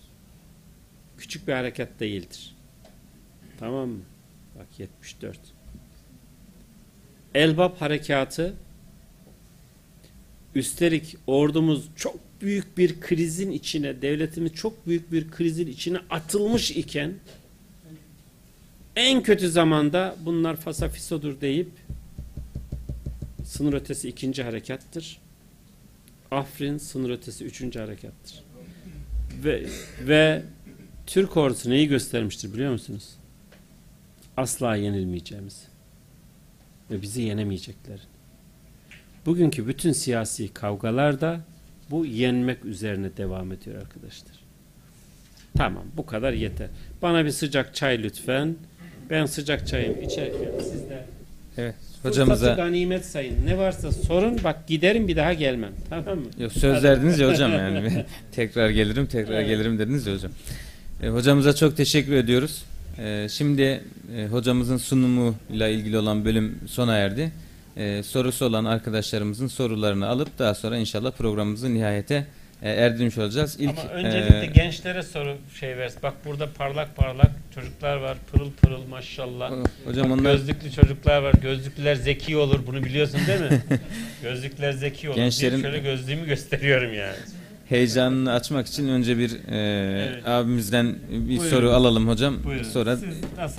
Küçük bir harekat değildir. Tamam mı? Bak 74. Elbap harekatı üstelik ordumuz çok büyük bir krizin içine, devletimiz çok büyük bir krizin içine atılmış iken en kötü zamanda bunlar fasafisodur deyip sınır ötesi ikinci harekattır. Afrin sınır ötesi üçüncü harekattır. Ve, ve Türk ordusu neyi göstermiştir biliyor musunuz? Asla yenilmeyeceğimiz. Ve bizi yenemeyecekler. Bugünkü bütün siyasi kavgalar da bu yenmek üzerine devam ediyor arkadaşlar. Tamam bu kadar yeter. Bana bir sıcak çay lütfen. Ben sıcak çayım içerken siz de Evet. Hocamıza ganimet sayın. Ne varsa sorun bak giderim bir daha gelmem. Tamam mı? Yok söz verdiniz ya hocam yani. tekrar gelirim, tekrar Evet. gelirim dediniz ya hocam. E, hocamıza çok teşekkür ediyoruz. E, şimdi e, hocamızın sunumuyla ilgili olan bölüm sona erdi. E, sorusu olan arkadaşlarımızın sorularını alıp daha sonra inşallah programımızı nihayete e, erdirmiş olacağız. İlk Ama öncelikle e, gençlere soru şey versin. Bak burada parlak parlak çocuklar var. Pırıl pırıl maşallah. hocam Bak, onlar Gözlüklü çocuklar var. Gözlüklüler zeki olur. Bunu biliyorsun değil mi? Gözlükler zeki olur. Gençlerin- Bir şöyle gözlüğümü gösteriyorum yani. heyecanını açmak için önce bir e, Evet. abimizden bir Buyurun. soru alalım hocam. Buyurun. Sonra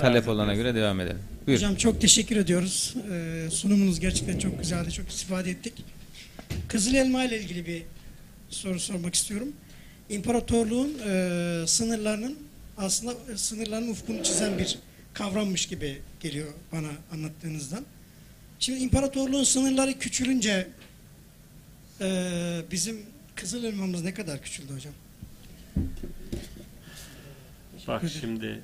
talep olana göre devam edelim. Buyurun. Hocam çok teşekkür ediyoruz. Ee, sunumunuz gerçekten çok güzeldi. Çok istifade ettik. Kızıl elma ile ilgili bir soru sormak istiyorum. İmparatorluğun e, sınırlarının aslında e, sınırların ufkunu çizen bir kavrammış gibi geliyor bana anlattığınızdan. Şimdi imparatorluğun sınırları küçülünce e, bizim Kızıl elmamız ne kadar küçüldü hocam? Bak şimdi.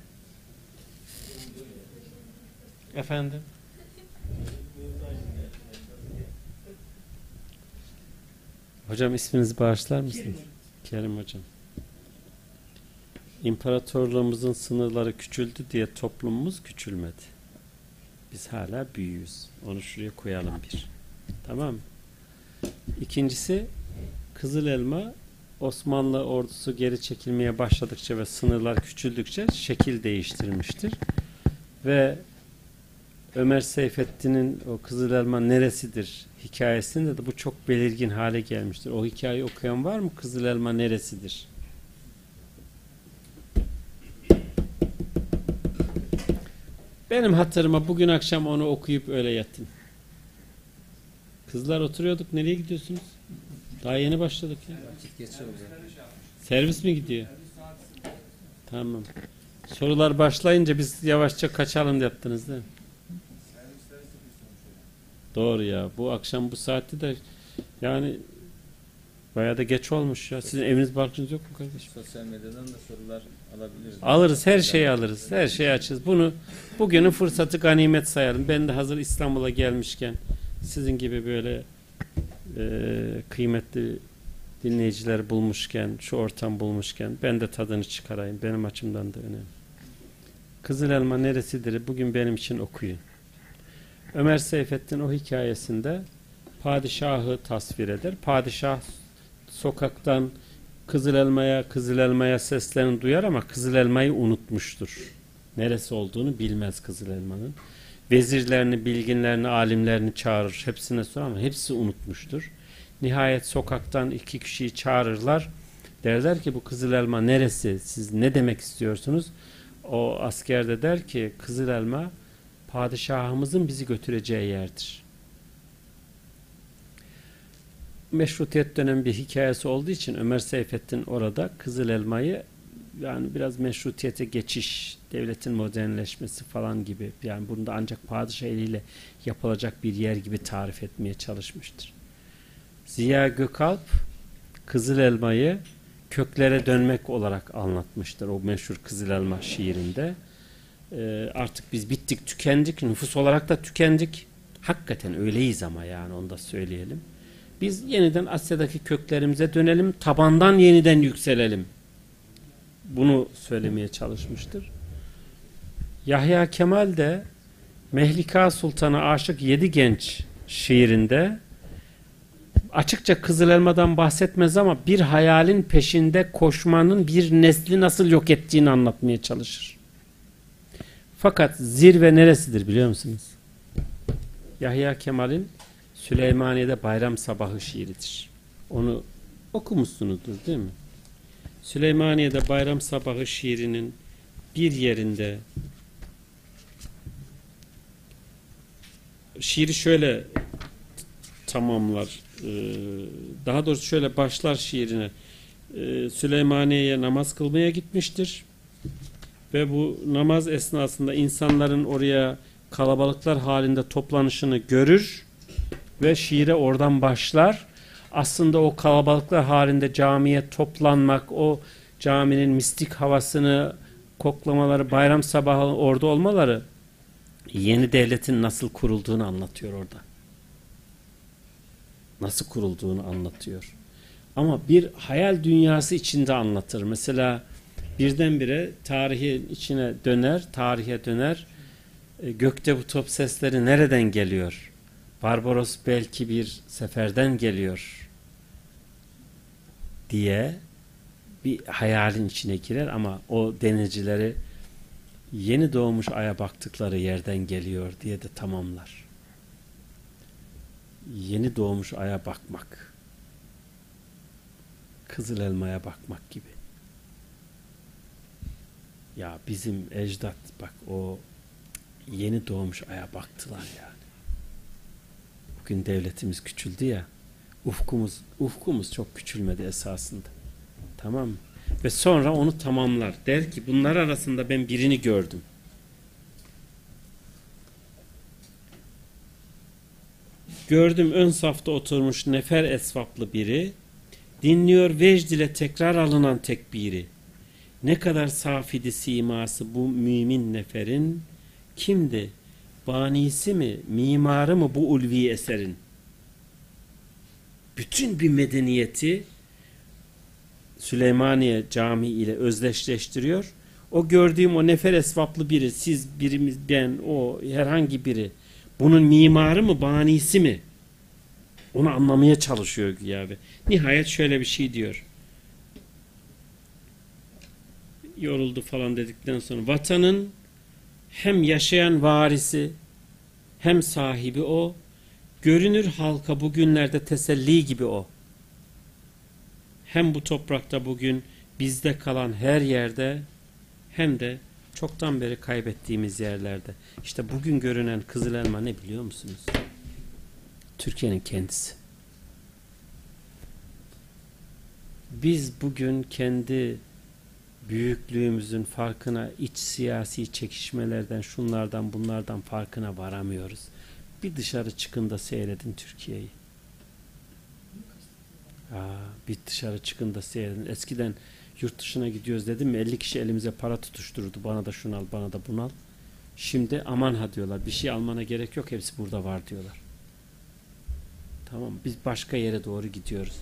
Efendim? Hocam isminizi bağışlar mısınız? Kerim hocam. İmparatorluğumuzun sınırları küçüldü diye toplumumuz küçülmedi. Biz hala büyüğüz. Onu şuraya koyalım bir. Tamam mı? İkincisi Kızıl Elma Osmanlı ordusu geri çekilmeye başladıkça ve sınırlar küçüldükçe şekil değiştirmiştir. Ve Ömer Seyfettin'in o Kızıl Elma neresidir hikayesinde de bu çok belirgin hale gelmiştir. O hikayeyi okuyan var mı? Kızıl Elma neresidir? Benim hatırıma bugün akşam onu okuyup öyle yattım. Kızlar oturuyorduk. Nereye gidiyorsunuz? Daha yeni başladık ya. Servis mi gidiyor? Tamam. Sorular başlayınca biz yavaşça kaçalım yaptınız değil mi? Doğru ya. Bu akşam bu saatte de yani bayağı da geç olmuş ya. Sizin eviniz barkınız yok mu kardeşim? Sosyal medyadan da sorular alabiliriz. Alırız her şeyi alırız. Her şeyi açız. Bunu bugünün fırsatı ganimet sayalım. Ben de hazır İstanbul'a gelmişken sizin gibi böyle e, kıymetli dinleyiciler bulmuşken, şu ortam bulmuşken ben de tadını çıkarayım. Benim açımdan da önemli. Kızıl Elma neresidir? Bugün benim için okuyun. Ömer Seyfettin o hikayesinde padişahı tasvir eder. Padişah sokaktan Kızıl Elma'ya, Kızıl Elma'ya seslerini duyar ama Kızıl Elma'yı unutmuştur. Neresi olduğunu bilmez Kızıl Elma'nın. Vezirlerini, bilginlerini, alimlerini çağırır. Hepsine sorar ama hepsi unutmuştur. Nihayet sokaktan iki kişiyi çağırırlar. Derler ki bu Kızıl Elma neresi? Siz ne demek istiyorsunuz? O asker de der ki Kızıl Elma padişahımızın bizi götüreceği yerdir. Meşrutiyet dönemi bir hikayesi olduğu için Ömer Seyfettin orada Kızıl Elma'yı yani biraz meşrutiyete geçiş, devletin modernleşmesi falan gibi yani bunda ancak padişah eliyle yapılacak bir yer gibi tarif etmeye çalışmıştır. Ziya Gökalp Kızıl Elma'yı köklere dönmek olarak anlatmıştır o meşhur Kızıl Elma şiirinde. Ee, artık biz bittik, tükendik, nüfus olarak da tükendik. Hakikaten öyleyiz ama yani onu da söyleyelim. Biz yeniden Asya'daki köklerimize dönelim, tabandan yeniden yükselelim. Bunu söylemeye çalışmıştır. Yahya Kemal de Mehlika Sultan'a aşık yedi genç şiirinde açıkça Kızıl Elma'dan bahsetmez ama bir hayalin peşinde koşmanın bir nesli nasıl yok ettiğini anlatmaya çalışır. Fakat zirve neresidir biliyor musunuz? Yahya Kemal'in Süleymaniye'de bayram sabahı şiiridir. Onu okumuşsunuzdur değil mi? Süleymaniye'de bayram sabahı şiirinin bir yerinde şiiri şöyle tamamlar. Ee, Daha doğrusu şöyle başlar şiirine. Ee, Süleymaniye'ye namaz kılmaya gitmiştir. Ve bu namaz esnasında insanların oraya kalabalıklar halinde toplanışını görür ve şiire oradan başlar. Aslında o kalabalıklar halinde camiye toplanmak, o caminin mistik havasını koklamaları, bayram sabahı orada olmaları yeni devletin nasıl kurulduğunu anlatıyor orada. Nasıl kurulduğunu anlatıyor. Ama bir hayal dünyası içinde anlatır. Mesela birdenbire tarihin içine döner, tarihe döner. E, gökte bu top sesleri nereden geliyor? Barbaros belki bir seferden geliyor diye bir hayalin içine girer ama o denizcileri yeni doğmuş aya baktıkları yerden geliyor diye de tamamlar. Yeni doğmuş aya bakmak. Kızıl elmaya bakmak gibi. Ya bizim ecdat bak o yeni doğmuş aya baktılar yani. Bugün devletimiz küçüldü ya. Ufkumuz ufkumuz çok küçülmedi esasında. Tamam mı? Ve sonra onu tamamlar. Der ki bunlar arasında ben birini gördüm. Gördüm ön safta oturmuş nefer esvaplı biri. Dinliyor vecd ile tekrar alınan tekbiri. Ne kadar safidi siması bu mümin neferin. Kimdi? Banisi mi? Mimarı mı bu ulvi eserin? Bütün bir medeniyeti Süleymaniye Camii ile özdeşleştiriyor. O gördüğüm o nefer esvaplı biri, siz birimiz, ben, o herhangi biri. Bunun mimarı mı, banisi mi? Onu anlamaya çalışıyor güya be. Nihayet şöyle bir şey diyor. Yoruldu falan dedikten sonra vatanın hem yaşayan varisi hem sahibi o. Görünür halka bugünlerde teselli gibi o hem bu toprakta bugün bizde kalan her yerde hem de çoktan beri kaybettiğimiz yerlerde. İşte bugün görünen kızıl elma ne biliyor musunuz? Türkiye'nin kendisi. Biz bugün kendi büyüklüğümüzün farkına, iç siyasi çekişmelerden, şunlardan bunlardan farkına varamıyoruz. Bir dışarı çıkın da seyredin Türkiye'yi. Bir dışarı çıkın da seyredin. Eskiden yurt dışına gidiyoruz dedim mi 50 kişi elimize para tutuştururdu. Bana da şunu al, bana da bunu al. Şimdi aman ha diyorlar. Bir şey almana gerek yok. Hepsi burada var diyorlar. Tamam Biz başka yere doğru gidiyoruz.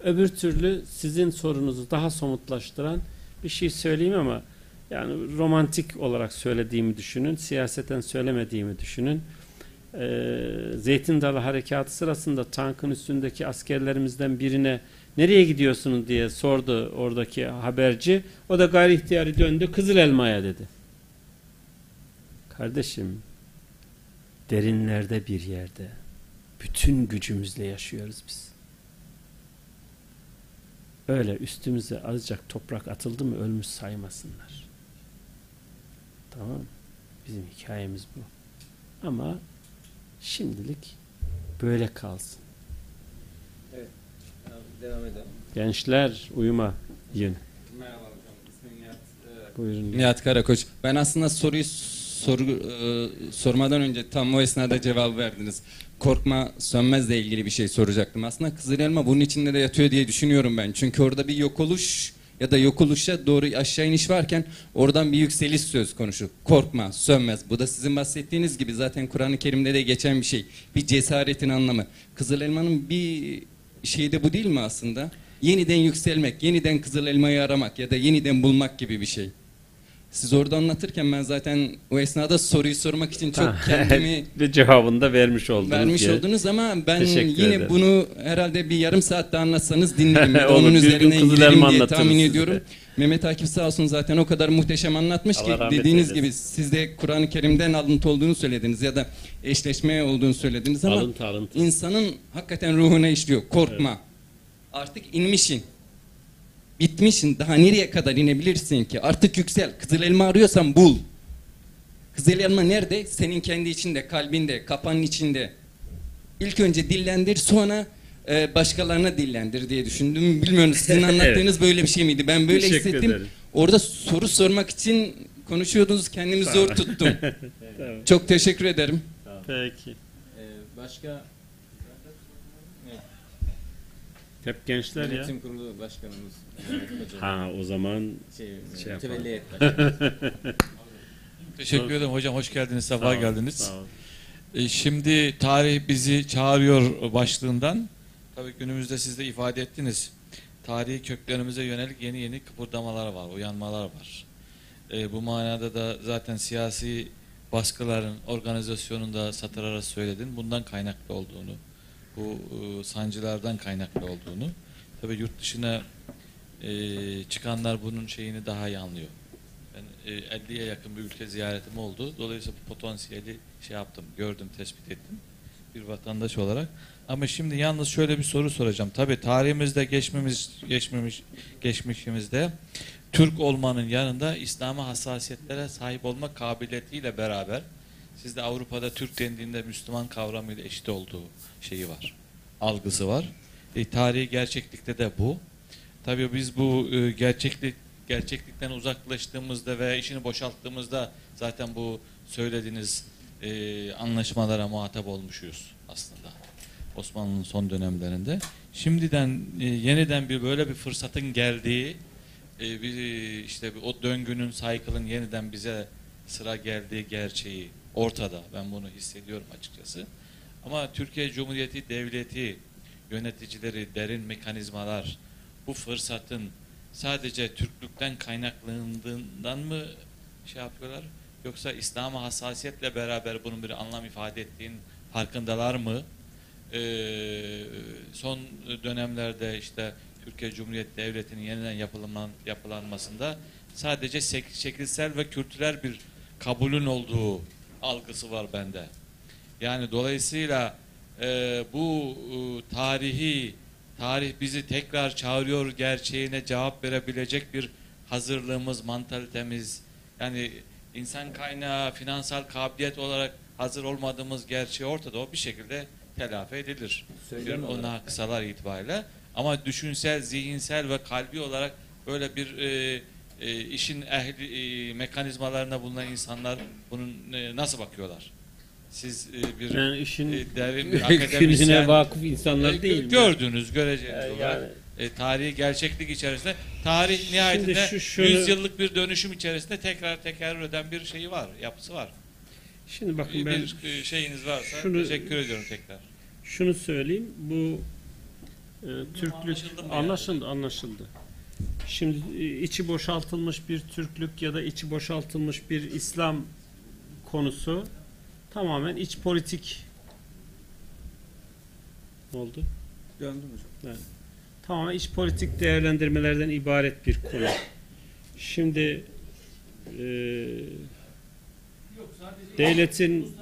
Öbür türlü sizin sorunuzu daha somutlaştıran bir şey söyleyeyim ama yani romantik olarak söylediğimi düşünün. Siyaseten söylemediğimi düşünün e, Zeytin Dalı Harekatı sırasında tankın üstündeki askerlerimizden birine nereye gidiyorsunuz diye sordu oradaki haberci. O da gayri ihtiyari döndü Kızıl Elma'ya dedi. Kardeşim derinlerde bir yerde bütün gücümüzle yaşıyoruz biz. Öyle üstümüze azıcık toprak atıldı mı ölmüş saymasınlar. Tamam Bizim hikayemiz bu. Ama Şimdilik böyle kalsın. Evet. Devam edelim. Gençler uyuma yün. Merhaba hocam. İsmim Nihat. Ee, Buyurun. Nihat Karakoç. Ben aslında soruyu soru, e, sormadan önce tam o esnada cevap verdiniz. Korkma sönmezle ilgili bir şey soracaktım. Aslında Kızıl Elma bunun içinde de yatıyor diye düşünüyorum ben. Çünkü orada bir yok oluş ya da yok oluşa doğru aşağı iniş varken oradan bir yükseliş söz konusu. Korkma, sönmez. Bu da sizin bahsettiğiniz gibi zaten Kur'an-ı Kerim'de de geçen bir şey. Bir cesaretin anlamı. Kızıl Elma'nın bir şeyi de bu değil mi aslında? Yeniden yükselmek, yeniden Kızıl Elma'yı aramak ya da yeniden bulmak gibi bir şey. Siz orada anlatırken ben zaten o esnada soruyu sormak için çok kendimi Ve cevabını da vermiş oldunuz. vermiş diye. oldunuz ama ben Teşekkür yine ederim. bunu herhalde bir yarım saatte anlatsanız dinlerim. Ya da Olur, onun bir gün üzerine Kızıl giderim Elma diye anlatırız tahmin size. ediyorum. Mehmet Akif sağ olsun zaten o kadar muhteşem anlatmış ki Allah rahmet dediğiniz eylesin. gibi siz de Kur'an-ı Kerim'den alıntı olduğunu söylediniz ya da eşleşme olduğunu söylediniz ama Alıntı alıntı. insanın hakikaten ruhuna işliyor. Korkma. Artık inmişsin. Bitmişsin. Daha nereye kadar inebilirsin ki? Artık yüksel. Kızıl elma arıyorsan bul. Kızıl elma nerede? Senin kendi içinde, kalbinde, kafanın içinde. İlk önce dillendir, sonra e, başkalarına dillendir diye düşündüm. Bilmiyorum sizin anlattığınız böyle bir şey miydi? Ben böyle Teşekkür hissettim. ederim. Orada soru sormak için konuşuyordunuz. Kendimi zor tuttum. Tamam. Çok teşekkür ederim. Peki. Ee, başka Hep gençler ya. yönetim kurulu başkanımız. Ha o zaman şey, Şey yapalım. tevelli et başkanı. Teşekkür ederim hocam. Hoş geldiniz. Sefa Sağ olun, geldiniz. sağ olun. E, şimdi tarih bizi çağırıyor başlığından. Tabii günümüzde siz de ifade ettiniz. Tarihi köklerimize yönelik yeni yeni kıpırdamalar var, uyanmalar var. E, bu manada da zaten siyasi baskıların organizasyonunda satır arası söyledin. Bundan kaynaklı olduğunu, bu e, sancılardan kaynaklı olduğunu. Tabii yurt dışına e, çıkanlar bunun şeyini daha iyi anlıyor. Ben e, 50'ye yakın bir ülke ziyaretim oldu. Dolayısıyla bu potansiyeli şey yaptım, gördüm, tespit ettim bir vatandaş olarak. Ama şimdi yalnız şöyle bir soru soracağım. Tabii tarihimizde geçmemiz geçmemiş geçmişimizde Türk olmanın yanında İslam'a hassasiyetlere sahip olma kabiliyetiyle beraber sizde Avrupa'da Türk dendiğinde Müslüman kavramıyla eşit olduğu şeyi var. Algısı var. E, tarihi gerçeklikte de bu. Tabii biz bu e, gerçeklik gerçeklikten uzaklaştığımızda ve işini boşalttığımızda zaten bu söylediğiniz e, anlaşmalara muhatap olmuşuz aslında. Osmanlı'nın son dönemlerinde. Şimdiden e, yeniden bir böyle bir fırsatın geldiği e, bir işte bir o döngünün cycle'ın yeniden bize sıra geldiği gerçeği ortada. Ben bunu hissediyorum açıkçası. Ama Türkiye Cumhuriyeti Devleti yöneticileri, derin mekanizmalar bu fırsatın sadece Türklükten kaynaklandığından mı şey yapıyorlar? Yoksa İslam'a hassasiyetle beraber bunun bir anlam ifade ettiğin farkındalar mı? Ee, son dönemlerde işte Türkiye Cumhuriyeti Devleti'nin yeniden yapılan, yapılanmasında sadece şekilsel ve kültürel bir kabulün olduğu algısı var bende. Yani dolayısıyla e, bu e, tarihi tarih bizi tekrar çağırıyor gerçeğine cevap verebilecek bir hazırlığımız, mantalitemiz yani insan kaynağı, finansal kabiliyet olarak hazır olmadığımız gerçeği ortada o bir şekilde telafi edilir. Söylem Bir ona kısalar itibariyle. Ama düşünsel, zihinsel ve kalbi olarak böyle bir e, e, işin ehli e, mekanizmalarına bulunan insanlar bunun e, nasıl bakıyorlar? Siz e, bir Yani işin e, derin bir akademisyen vakıf insanlar e, değil mi? gördünüz, göreceğiniz Yani- olarak e, tarihi gerçeklik içerisinde tarih nihayetinde şu- şunu- 100 yıllık bir dönüşüm içerisinde tekrar tekerrür eden bir şeyi var, yapısı var. Şimdi bakın bir ben e, şeyiniz varsa şunu- teşekkür ediyorum tekrar. şunu söyleyeyim. Bu e, Türklük Anlaşıldı anlaşıldı, anlaşıldı. Şimdi e, içi boşaltılmış bir Türklük ya da içi boşaltılmış bir İslam konusu tamamen iç politik oldu. Döndüm hocam. Tamamen iç politik değerlendirmelerden ibaret bir konu. Şimdi e, devletin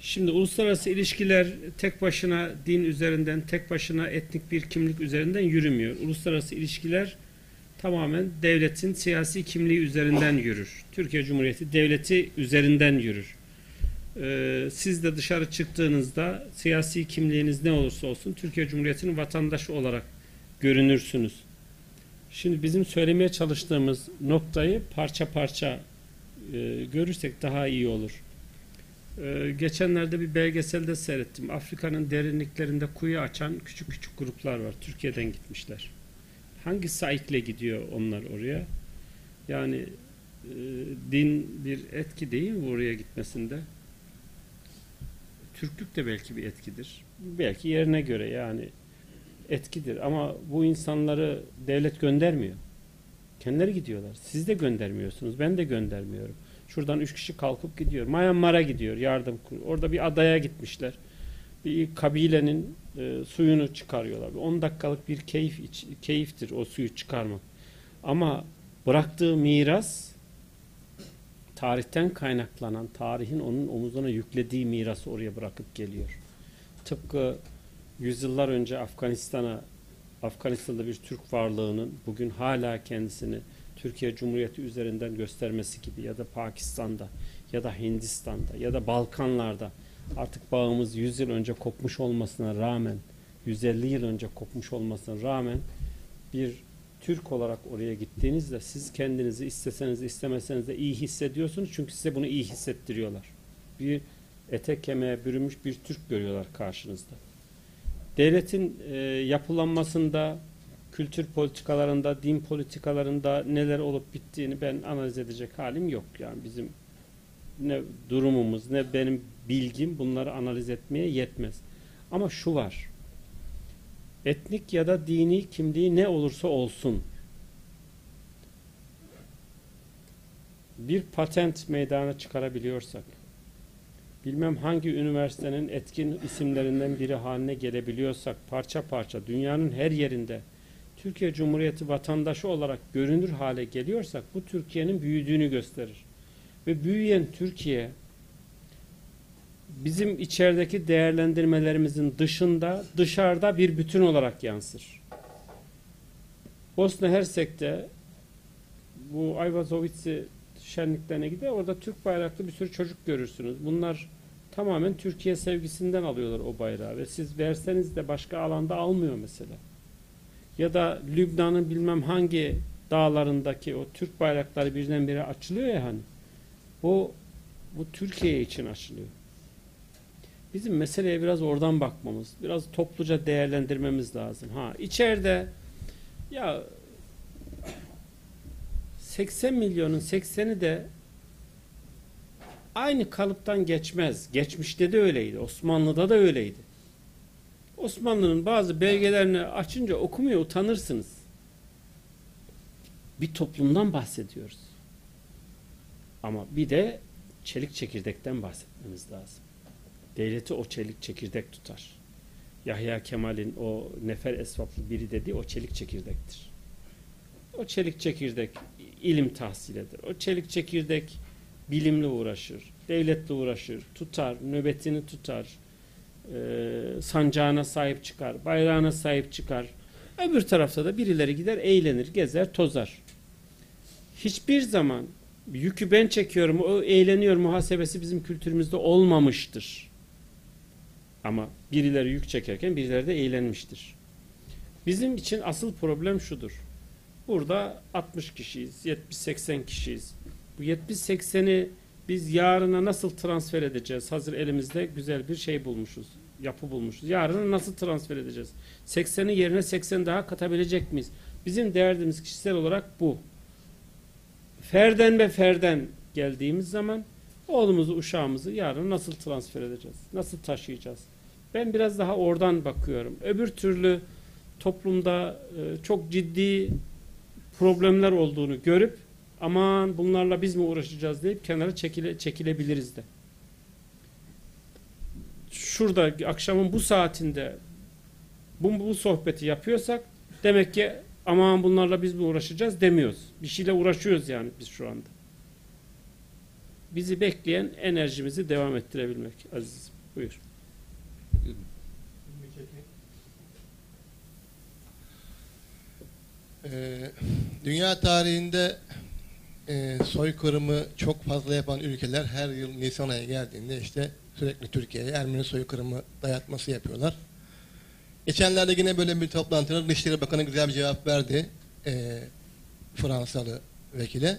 Şimdi uluslararası ilişkiler tek başına din üzerinden, tek başına etnik bir kimlik üzerinden yürümüyor. Uluslararası ilişkiler tamamen devletin siyasi kimliği üzerinden yürür. Türkiye Cumhuriyeti devleti üzerinden yürür. Ee, siz de dışarı çıktığınızda siyasi kimliğiniz ne olursa olsun Türkiye Cumhuriyeti'nin vatandaşı olarak görünürsünüz. Şimdi bizim söylemeye çalıştığımız noktayı parça parça e, görürsek daha iyi olur. Ee, geçenlerde bir belgeselde seyrettim. Afrika'nın derinliklerinde kuyu açan küçük küçük gruplar var. Türkiye'den gitmişler. Hangi saikle gidiyor onlar oraya? Yani e, din bir etki değil mi oraya gitmesinde? Türklük de belki bir etkidir. Belki yerine göre yani etkidir. Ama bu insanları devlet göndermiyor. Kendileri gidiyorlar. Siz de göndermiyorsunuz. Ben de göndermiyorum. Şuradan üç kişi kalkıp gidiyor. Myanmar'a gidiyor yardım kur. Orada bir adaya gitmişler. Bir kabilenin e, suyunu çıkarıyorlar. 10 dakikalık bir keyif iç- keyiftir o suyu çıkarmak. Ama bıraktığı miras tarihten kaynaklanan, tarihin onun omuzuna yüklediği mirası oraya bırakıp geliyor. Tıpkı yüzyıllar önce Afganistan'a Afganistan'da bir Türk varlığının bugün hala kendisini Türkiye Cumhuriyeti üzerinden göstermesi gibi ya da Pakistan'da ya da Hindistan'da ya da Balkanlarda artık bağımız 100 yıl önce kopmuş olmasına rağmen 150 yıl önce kopmuş olmasına rağmen bir Türk olarak oraya gittiğinizde siz kendinizi isteseniz istemeseniz de iyi hissediyorsunuz çünkü size bunu iyi hissettiriyorlar. Bir ete kemiğe bürünmüş bir Türk görüyorlar karşınızda. Devletin e, yapılanmasında, kültür politikalarında, din politikalarında neler olup bittiğini ben analiz edecek halim yok. Yani bizim ne durumumuz ne benim bilgim bunları analiz etmeye yetmez. Ama şu var. Etnik ya da dini kimliği ne olursa olsun bir patent meydana çıkarabiliyorsak bilmem hangi üniversitenin etkin isimlerinden biri haline gelebiliyorsak parça parça dünyanın her yerinde Türkiye Cumhuriyeti vatandaşı olarak görünür hale geliyorsak bu Türkiye'nin büyüdüğünü gösterir. Ve büyüyen Türkiye bizim içerideki değerlendirmelerimizin dışında dışarıda bir bütün olarak yansır. Bosna Hersek'te bu Ayvazovitsi şenliklerine gider. Orada Türk bayraklı bir sürü çocuk görürsünüz. Bunlar tamamen Türkiye sevgisinden alıyorlar o bayrağı ve siz verseniz de başka alanda almıyor mesela. Ya da Lübnan'ın bilmem hangi dağlarındaki o Türk bayrakları birdenbire açılıyor ya hani. Bu bu Türkiye için açılıyor. Bizim meseleye biraz oradan bakmamız, biraz topluca değerlendirmemiz lazım. Ha içeride ya 80 milyonun 80'i de aynı kalıptan geçmez. Geçmişte de öyleydi. Osmanlı'da da öyleydi. Osmanlı'nın bazı belgelerini açınca okumaya utanırsınız. Bir toplumdan bahsediyoruz. Ama bir de çelik çekirdekten bahsetmemiz lazım. Devleti o çelik çekirdek tutar. Yahya Kemal'in o nefer esvaplı biri dediği o çelik çekirdektir. O çelik çekirdek ilim tahsil eder. O çelik çekirdek bilimle uğraşır, devletle uğraşır, tutar, nöbetini tutar, e, sancağına sahip çıkar, bayrağına sahip çıkar. Öbür tarafta da birileri gider, eğlenir, gezer, tozar. Hiçbir zaman yükü ben çekiyorum, o eğleniyor muhasebesi bizim kültürümüzde olmamıştır. Ama birileri yük çekerken birileri de eğlenmiştir. Bizim için asıl problem şudur. Burada 60 kişiyiz, 70-80 kişiyiz. Bu 70-80'i biz yarına nasıl transfer edeceğiz? Hazır elimizde güzel bir şey bulmuşuz, yapı bulmuşuz. Yarına nasıl transfer edeceğiz? 80'in yerine 80 daha katabilecek miyiz? Bizim derdimiz kişisel olarak bu. Ferden ve ferden geldiğimiz zaman oğlumuzu, uşağımızı yarın nasıl transfer edeceğiz? Nasıl taşıyacağız? Ben biraz daha oradan bakıyorum. Öbür türlü toplumda e, çok ciddi problemler olduğunu görüp aman bunlarla biz mi uğraşacağız deyip kenara çekile, çekilebiliriz de. Şurada akşamın bu saatinde bu, bu sohbeti yapıyorsak demek ki aman bunlarla biz mi uğraşacağız demiyoruz. Bir şeyle uğraşıyoruz yani biz şu anda. Bizi bekleyen enerjimizi devam ettirebilmek azizim. Buyur. Ee, dünya tarihinde e, soykırımı çok fazla yapan ülkeler her yıl Nisan ayı geldiğinde işte sürekli Türkiye'ye Ermeni soykırımı dayatması yapıyorlar. Geçenlerde yine böyle bir toplantıda Dışişleri Bakanı güzel bir cevap verdi e, Fransalı vekile.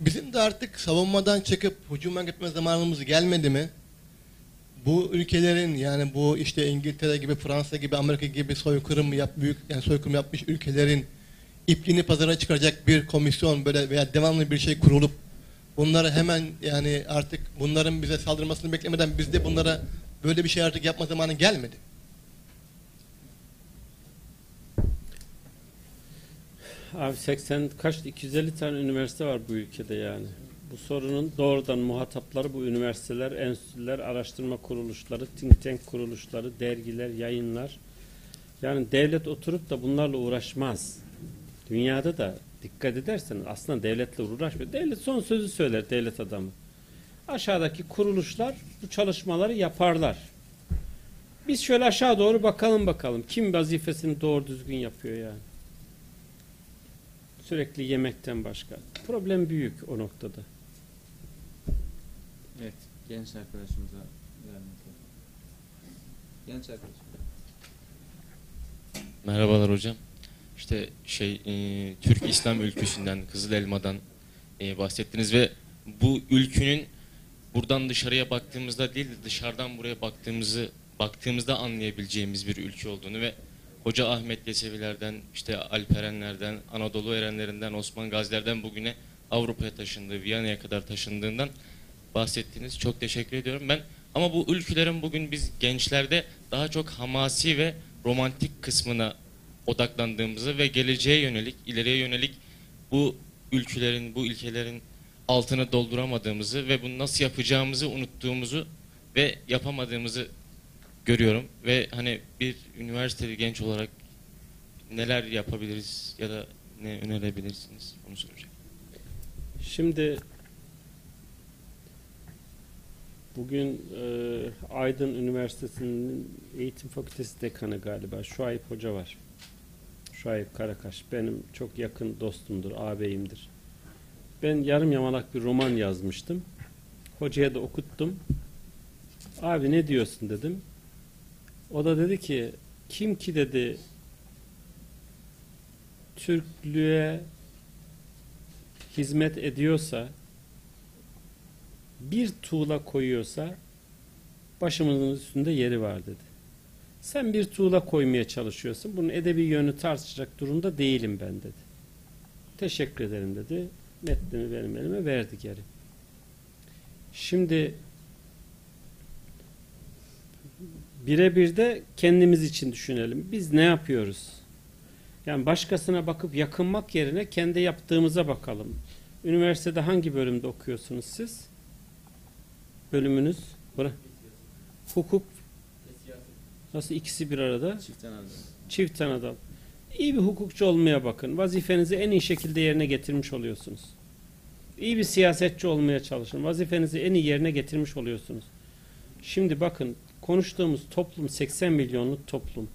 Bizim de artık savunmadan çıkıp hücuma gitme zamanımız gelmedi mi? Bu ülkelerin yani bu işte İngiltere gibi, Fransa gibi, Amerika gibi soykırım yap büyük yani soykırım yapmış ülkelerin ipliğini pazara çıkaracak bir komisyon böyle veya devamlı bir şey kurulup bunları hemen yani artık bunların bize saldırmasını beklemeden biz de bunlara böyle bir şey artık yapma zamanı gelmedi. Abi 80 kaç 250 tane üniversite var bu ülkede yani. Bu sorunun doğrudan muhatapları bu üniversiteler, enstitüler, araştırma kuruluşları, think tank kuruluşları, dergiler, yayınlar. Yani devlet oturup da bunlarla uğraşmaz. Dünyada da dikkat ederseniz aslında devletle uğraşmıyor. Devlet son sözü söyler devlet adamı. Aşağıdaki kuruluşlar bu çalışmaları yaparlar. Biz şöyle aşağı doğru bakalım bakalım. Kim vazifesini doğru düzgün yapıyor yani. Sürekli yemekten başka. Problem büyük o noktada. Evet, genç arkadaşımıza vermek. Genç arkadaşım. Merhabalar hocam. İşte şey e, Türk İslam ülküsünden Kızıl Elma'dan e, bahsettiniz ve bu ülkünün buradan dışarıya baktığımızda değil de dışarıdan buraya baktığımızı baktığımızda anlayabileceğimiz bir ülke olduğunu ve Hoca Ahmet Yesevilerden, işte Alperenlerden, Anadolu Erenlerinden, Osman Gazilerden bugüne Avrupa'ya taşındığı, Viyana'ya kadar taşındığından bahsettiniz. Çok teşekkür ediyorum. Ben ama bu ülkelerin bugün biz gençlerde daha çok hamasi ve romantik kısmına odaklandığımızı ve geleceğe yönelik, ileriye yönelik bu ülkelerin, bu ülkelerin altını dolduramadığımızı ve bunu nasıl yapacağımızı unuttuğumuzu ve yapamadığımızı görüyorum ve hani bir üniversiteli genç olarak neler yapabiliriz ya da ne önerebilirsiniz onu soracağım. Şimdi bugün e, Aydın Üniversitesi'nin eğitim fakültesi dekanı galiba Şuayb Hoca var. Şuayb Karakaş. Benim çok yakın dostumdur, ağabeyimdir. Ben yarım yamalak bir roman yazmıştım. Hocaya da okuttum. Abi ne diyorsun dedim. O da dedi ki kim ki dedi Türklüğe hizmet ediyorsa bir tuğla koyuyorsa başımızın üstünde yeri var dedi. Sen bir tuğla koymaya çalışıyorsun. Bunun edebi yönü tartışacak durumda değilim ben dedi. Teşekkür ederim dedi. Metnini benim elime verdi geri. Şimdi birebir de kendimiz için düşünelim. Biz ne yapıyoruz? Yani başkasına bakıp yakınmak yerine kendi yaptığımıza bakalım. Üniversitede hangi bölümde okuyorsunuz siz? Bölümünüz? Bırak. Hukuk. Nasıl ikisi bir arada? Çiftten aldım. Çift adam. İyi bir hukukçu olmaya bakın. Vazifenizi en iyi şekilde yerine getirmiş oluyorsunuz. İyi bir siyasetçi olmaya çalışın. Vazifenizi en iyi yerine getirmiş oluyorsunuz. Şimdi bakın konuştuğumuz toplum 80 milyonluk toplum.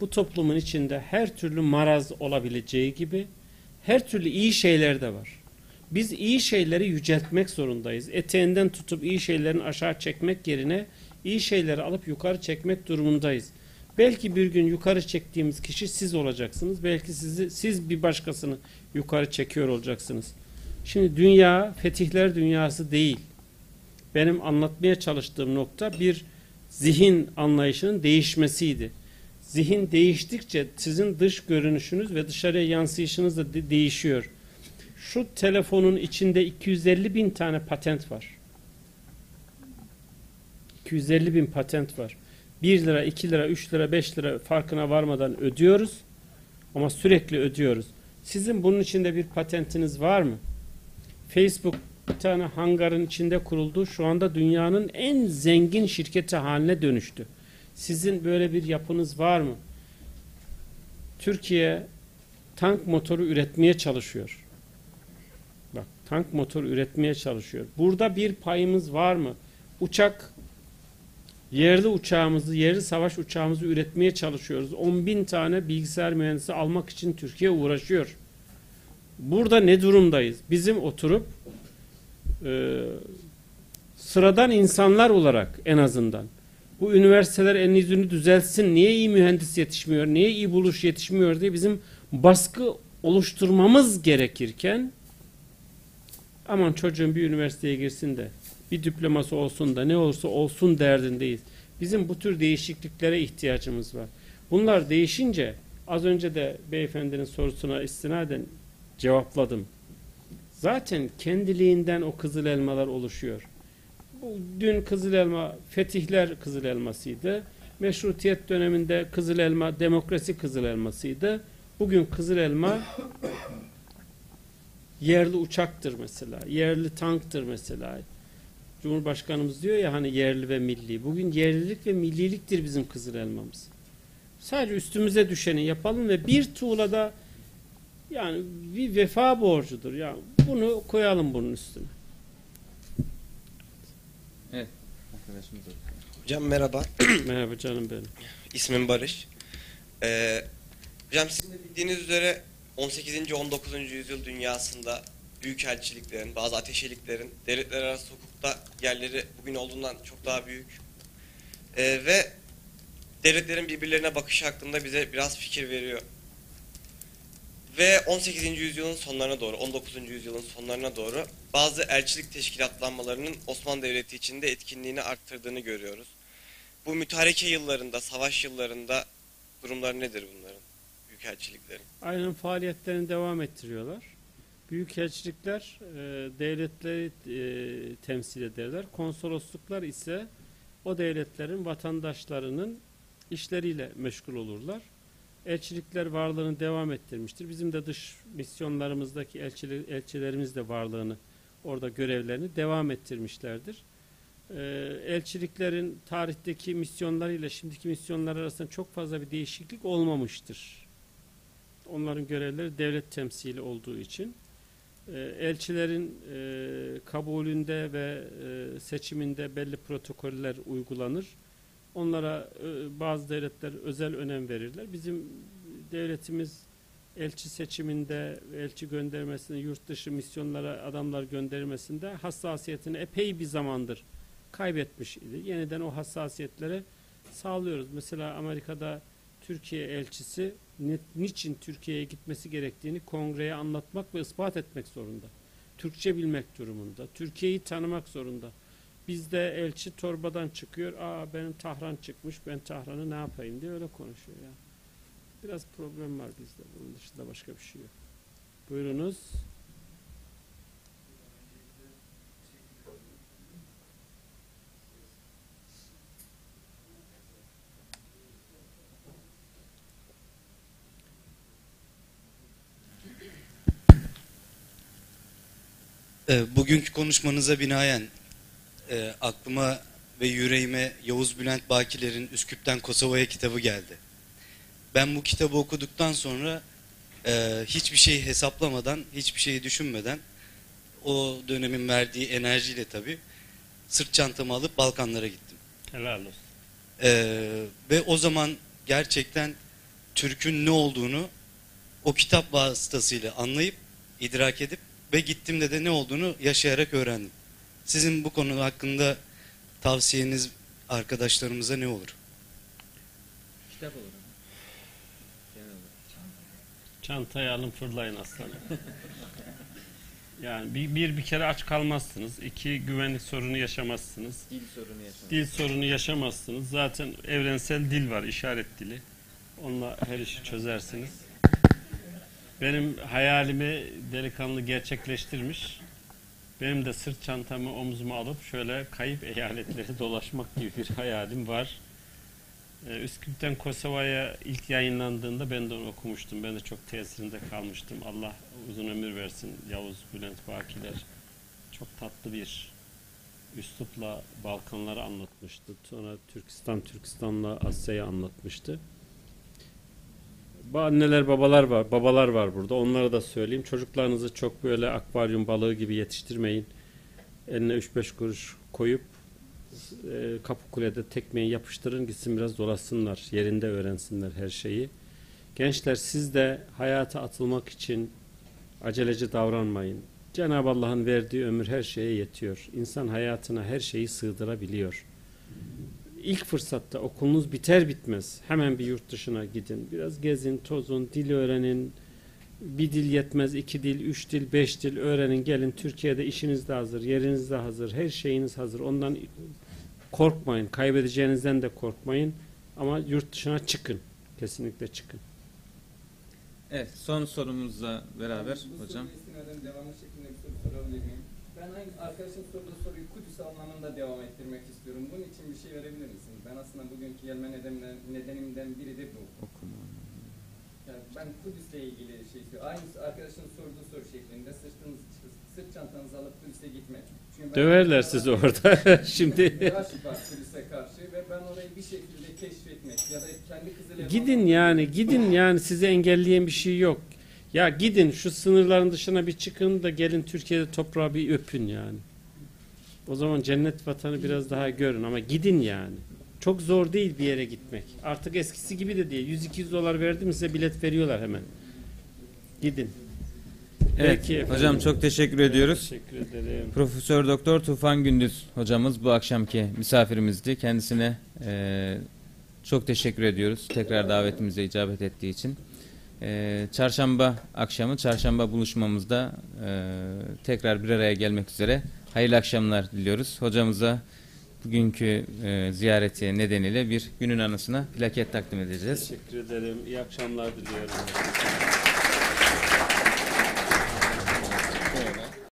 Bu toplumun içinde her türlü maraz olabileceği gibi her türlü iyi şeyler de var. Biz iyi şeyleri yüceltmek zorundayız. Eteğinden tutup iyi şeylerin aşağı çekmek yerine iyi şeyleri alıp yukarı çekmek durumundayız. Belki bir gün yukarı çektiğimiz kişi siz olacaksınız. Belki sizi siz bir başkasını yukarı çekiyor olacaksınız. Şimdi dünya fetihler dünyası değil. Benim anlatmaya çalıştığım nokta bir zihin anlayışının değişmesiydi. Zihin değiştikçe sizin dış görünüşünüz ve dışarıya yansıyışınız da de- değişiyor. Şu telefonun içinde 250 bin tane patent var. 250 bin patent var. 1 lira, 2 lira, 3 lira, 5 lira farkına varmadan ödüyoruz. Ama sürekli ödüyoruz. Sizin bunun içinde bir patentiniz var mı? Facebook bir tane hangarın içinde kuruldu. Şu anda dünyanın en zengin şirketi haline dönüştü. Sizin böyle bir yapınız var mı? Türkiye tank motoru üretmeye çalışıyor. Bak tank motoru üretmeye çalışıyor. Burada bir payımız var mı? Uçak yerli uçağımızı, yerli savaş uçağımızı üretmeye çalışıyoruz. 10 bin tane bilgisayar mühendisi almak için Türkiye uğraşıyor. Burada ne durumdayız? Bizim oturup e, sıradan insanlar olarak en azından bu üniversiteler en yüzünü düzeltsin, niye iyi mühendis yetişmiyor, niye iyi buluş yetişmiyor diye bizim baskı oluşturmamız gerekirken aman çocuğun bir üniversiteye girsin de bir diploması olsun da ne olursa olsun derdindeyiz. Bizim bu tür değişikliklere ihtiyacımız var. Bunlar değişince az önce de beyefendinin sorusuna istinaden cevapladım. Zaten kendiliğinden o kızıl elmalar oluşuyor. Bu dün kızıl elma fetihler kızıl elmasıydı. Meşrutiyet döneminde kızıl elma demokrasi kızıl elmasıydı. Bugün Kızıl Elma yerli uçaktır mesela. Yerli tanktır mesela. Cumhurbaşkanımız diyor ya hani yerli ve milli. Bugün yerlilik ve milliliktir bizim Kızıl Elmamız. Sadece üstümüze düşeni yapalım ve bir tuğlada yani bir vefa borcudur. Yani bunu koyalım bunun üstüne. Arkadaşımız oldu. Hocam merhaba, Merhaba canım benim. ismim Barış. Ee, hocam sizin de bildiğiniz üzere 18. 19. yüzyıl dünyasında büyükelçiliklerin, bazı ateşeliklerin devletler arası hukukta yerleri bugün olduğundan çok daha büyük. Ee, ve devletlerin birbirlerine bakışı hakkında bize biraz fikir veriyor. Ve 18. yüzyılın sonlarına doğru, 19. yüzyılın sonlarına doğru bazı elçilik teşkilatlanmalarının Osmanlı Devleti içinde etkinliğini arttırdığını görüyoruz. Bu mütareke yıllarında, savaş yıllarında durumları nedir bunların? Büyükelçiliklerin. Aynen faaliyetlerini devam ettiriyorlar. Büyükelçilikler e, devletleri e, temsil ederler. Konsolosluklar ise o devletlerin vatandaşlarının işleriyle meşgul olurlar. Elçilikler varlığını devam ettirmiştir. Bizim de dış misyonlarımızdaki elçili, elçilerimiz de varlığını orada görevlerini devam ettirmişlerdir. Ee, elçiliklerin tarihteki misyonlarıyla şimdiki misyonlar arasında çok fazla bir değişiklik olmamıştır. Onların görevleri devlet temsili olduğu için elçilerin e, kabulünde ve e, seçiminde belli protokoller uygulanır. Onlara e, bazı devletler özel önem verirler. Bizim devletimiz elçi seçiminde, elçi göndermesinde, yurt dışı misyonlara adamlar göndermesinde hassasiyetini epey bir zamandır kaybetmiş idi. Yeniden o hassasiyetlere sağlıyoruz. Mesela Amerika'da Türkiye elçisi niçin Türkiye'ye gitmesi gerektiğini kongreye anlatmak ve ispat etmek zorunda. Türkçe bilmek durumunda. Türkiye'yi tanımak zorunda. Bizde elçi torbadan çıkıyor. Aa benim Tahran çıkmış. Ben Tahran'ı ne yapayım diye öyle konuşuyor ya. Biraz problem var bizde. Bunun dışında başka bir şey yok. Buyurunuz. E, Bugünkü konuşmanıza binaen e, aklıma ve yüreğime Yavuz Bülent Bakiler'in Üsküp'ten Kosova'ya kitabı geldi. Ben bu kitabı okuduktan sonra e, hiçbir şeyi hesaplamadan, hiçbir şeyi düşünmeden o dönemin verdiği enerjiyle tabii sırt çantamı alıp Balkanlara gittim. Helal olsun. Ee, ve o zaman gerçekten Türk'ün ne olduğunu o kitap vasıtasıyla anlayıp, idrak edip ve gittiğimde de ne olduğunu yaşayarak öğrendim. Sizin bu konu hakkında tavsiyeniz arkadaşlarımıza ne olur? Kitap olur. Çantayı alın fırlayın aslanım. Yani bir, bir bir kere aç kalmazsınız. İki güvenlik sorunu yaşamazsınız. Dil sorunu yaşamak. Dil sorunu yaşamazsınız. Zaten evrensel dil var, işaret dili. Onunla her işi çözersiniz. Benim hayalimi delikanlı gerçekleştirmiş. Benim de sırt çantamı omzuma alıp şöyle kayıp eyaletleri dolaşmak gibi bir hayalim var. Ee, Üsküp'ten Kosova'ya ilk yayınlandığında ben de onu okumuştum. Ben de çok tesirinde kalmıştım. Allah uzun ömür versin Yavuz Bülent Bakiler. Çok tatlı bir üslupla Balkanları anlatmıştı. Sonra Türkistan, Türkistan'la Asya'yı anlatmıştı. Bu anneler babalar var, babalar var burada. Onlara da söyleyeyim. Çocuklarınızı çok böyle akvaryum balığı gibi yetiştirmeyin. Eline 3-5 kuruş koyup e, kapı kulede tekmeyi yapıştırın gitsin biraz dolaşsınlar. Yerinde öğrensinler her şeyi. Gençler siz de hayata atılmak için aceleci davranmayın. Cenab-ı Allah'ın verdiği ömür her şeye yetiyor. İnsan hayatına her şeyi sığdırabiliyor. İlk fırsatta okulunuz biter bitmez hemen bir yurt dışına gidin. Biraz gezin, tozun, dil öğrenin. Bir dil yetmez, iki dil, üç dil, beş dil öğrenin. Gelin Türkiye'de işiniz de hazır, yeriniz de hazır, her şeyiniz hazır. Ondan korkmayın, kaybedeceğinizden de korkmayın. Ama yurt dışına çıkın. Kesinlikle çıkın. Evet, son sorumuzla beraber hocam. devamı şeklinde bir soru sorabilir miyim? Ben aynı arkadaşın sorduğu soruyu Kudüs anlamında devam ettirmek istiyorum. Bunun için bir şey verebilir misiniz? Ben aslında bugünkü gelme nedenimden, nedenimden biri de bu. Okuma. Yani ben Kudüs'le ilgili şey söylüyorum. Aynı arkadaşın sorduğu soru şeklinde sırtınız, sırt çantanızı alıp Kudüs'e gitme. Çünkü Döverler sizi orada. Şimdi var Kudüs'e karşı ve ben orayı bir şekilde keşfetmek ya da kendi Kızıl gidin yani gidin yani sizi engelleyen bir şey yok. Ya gidin şu sınırların dışına bir çıkın da gelin Türkiye'de toprağı bir öpün yani. O zaman cennet vatanı biraz daha görün ama gidin yani. Çok zor değil bir yere gitmek. Artık eskisi gibi de değil. 100-200 dolar verdim size bilet veriyorlar hemen. Gidin. Evet Peki efendim. hocam çok teşekkür ediyoruz. Teşekkür ederim. Profesör Doktor Tufan Gündüz hocamız bu akşamki misafirimizdi. Kendisine eee, çok teşekkür ediyoruz. Tekrar davetimize icabet ettiği için. Eee, çarşamba akşamı, çarşamba buluşmamızda eee, tekrar bir araya gelmek üzere. Hayırlı akşamlar diliyoruz. Hocamıza bugünkü eee, ziyareti nedeniyle bir günün anısına plaket takdim edeceğiz. Teşekkür ederim. İyi akşamlar diliyorum.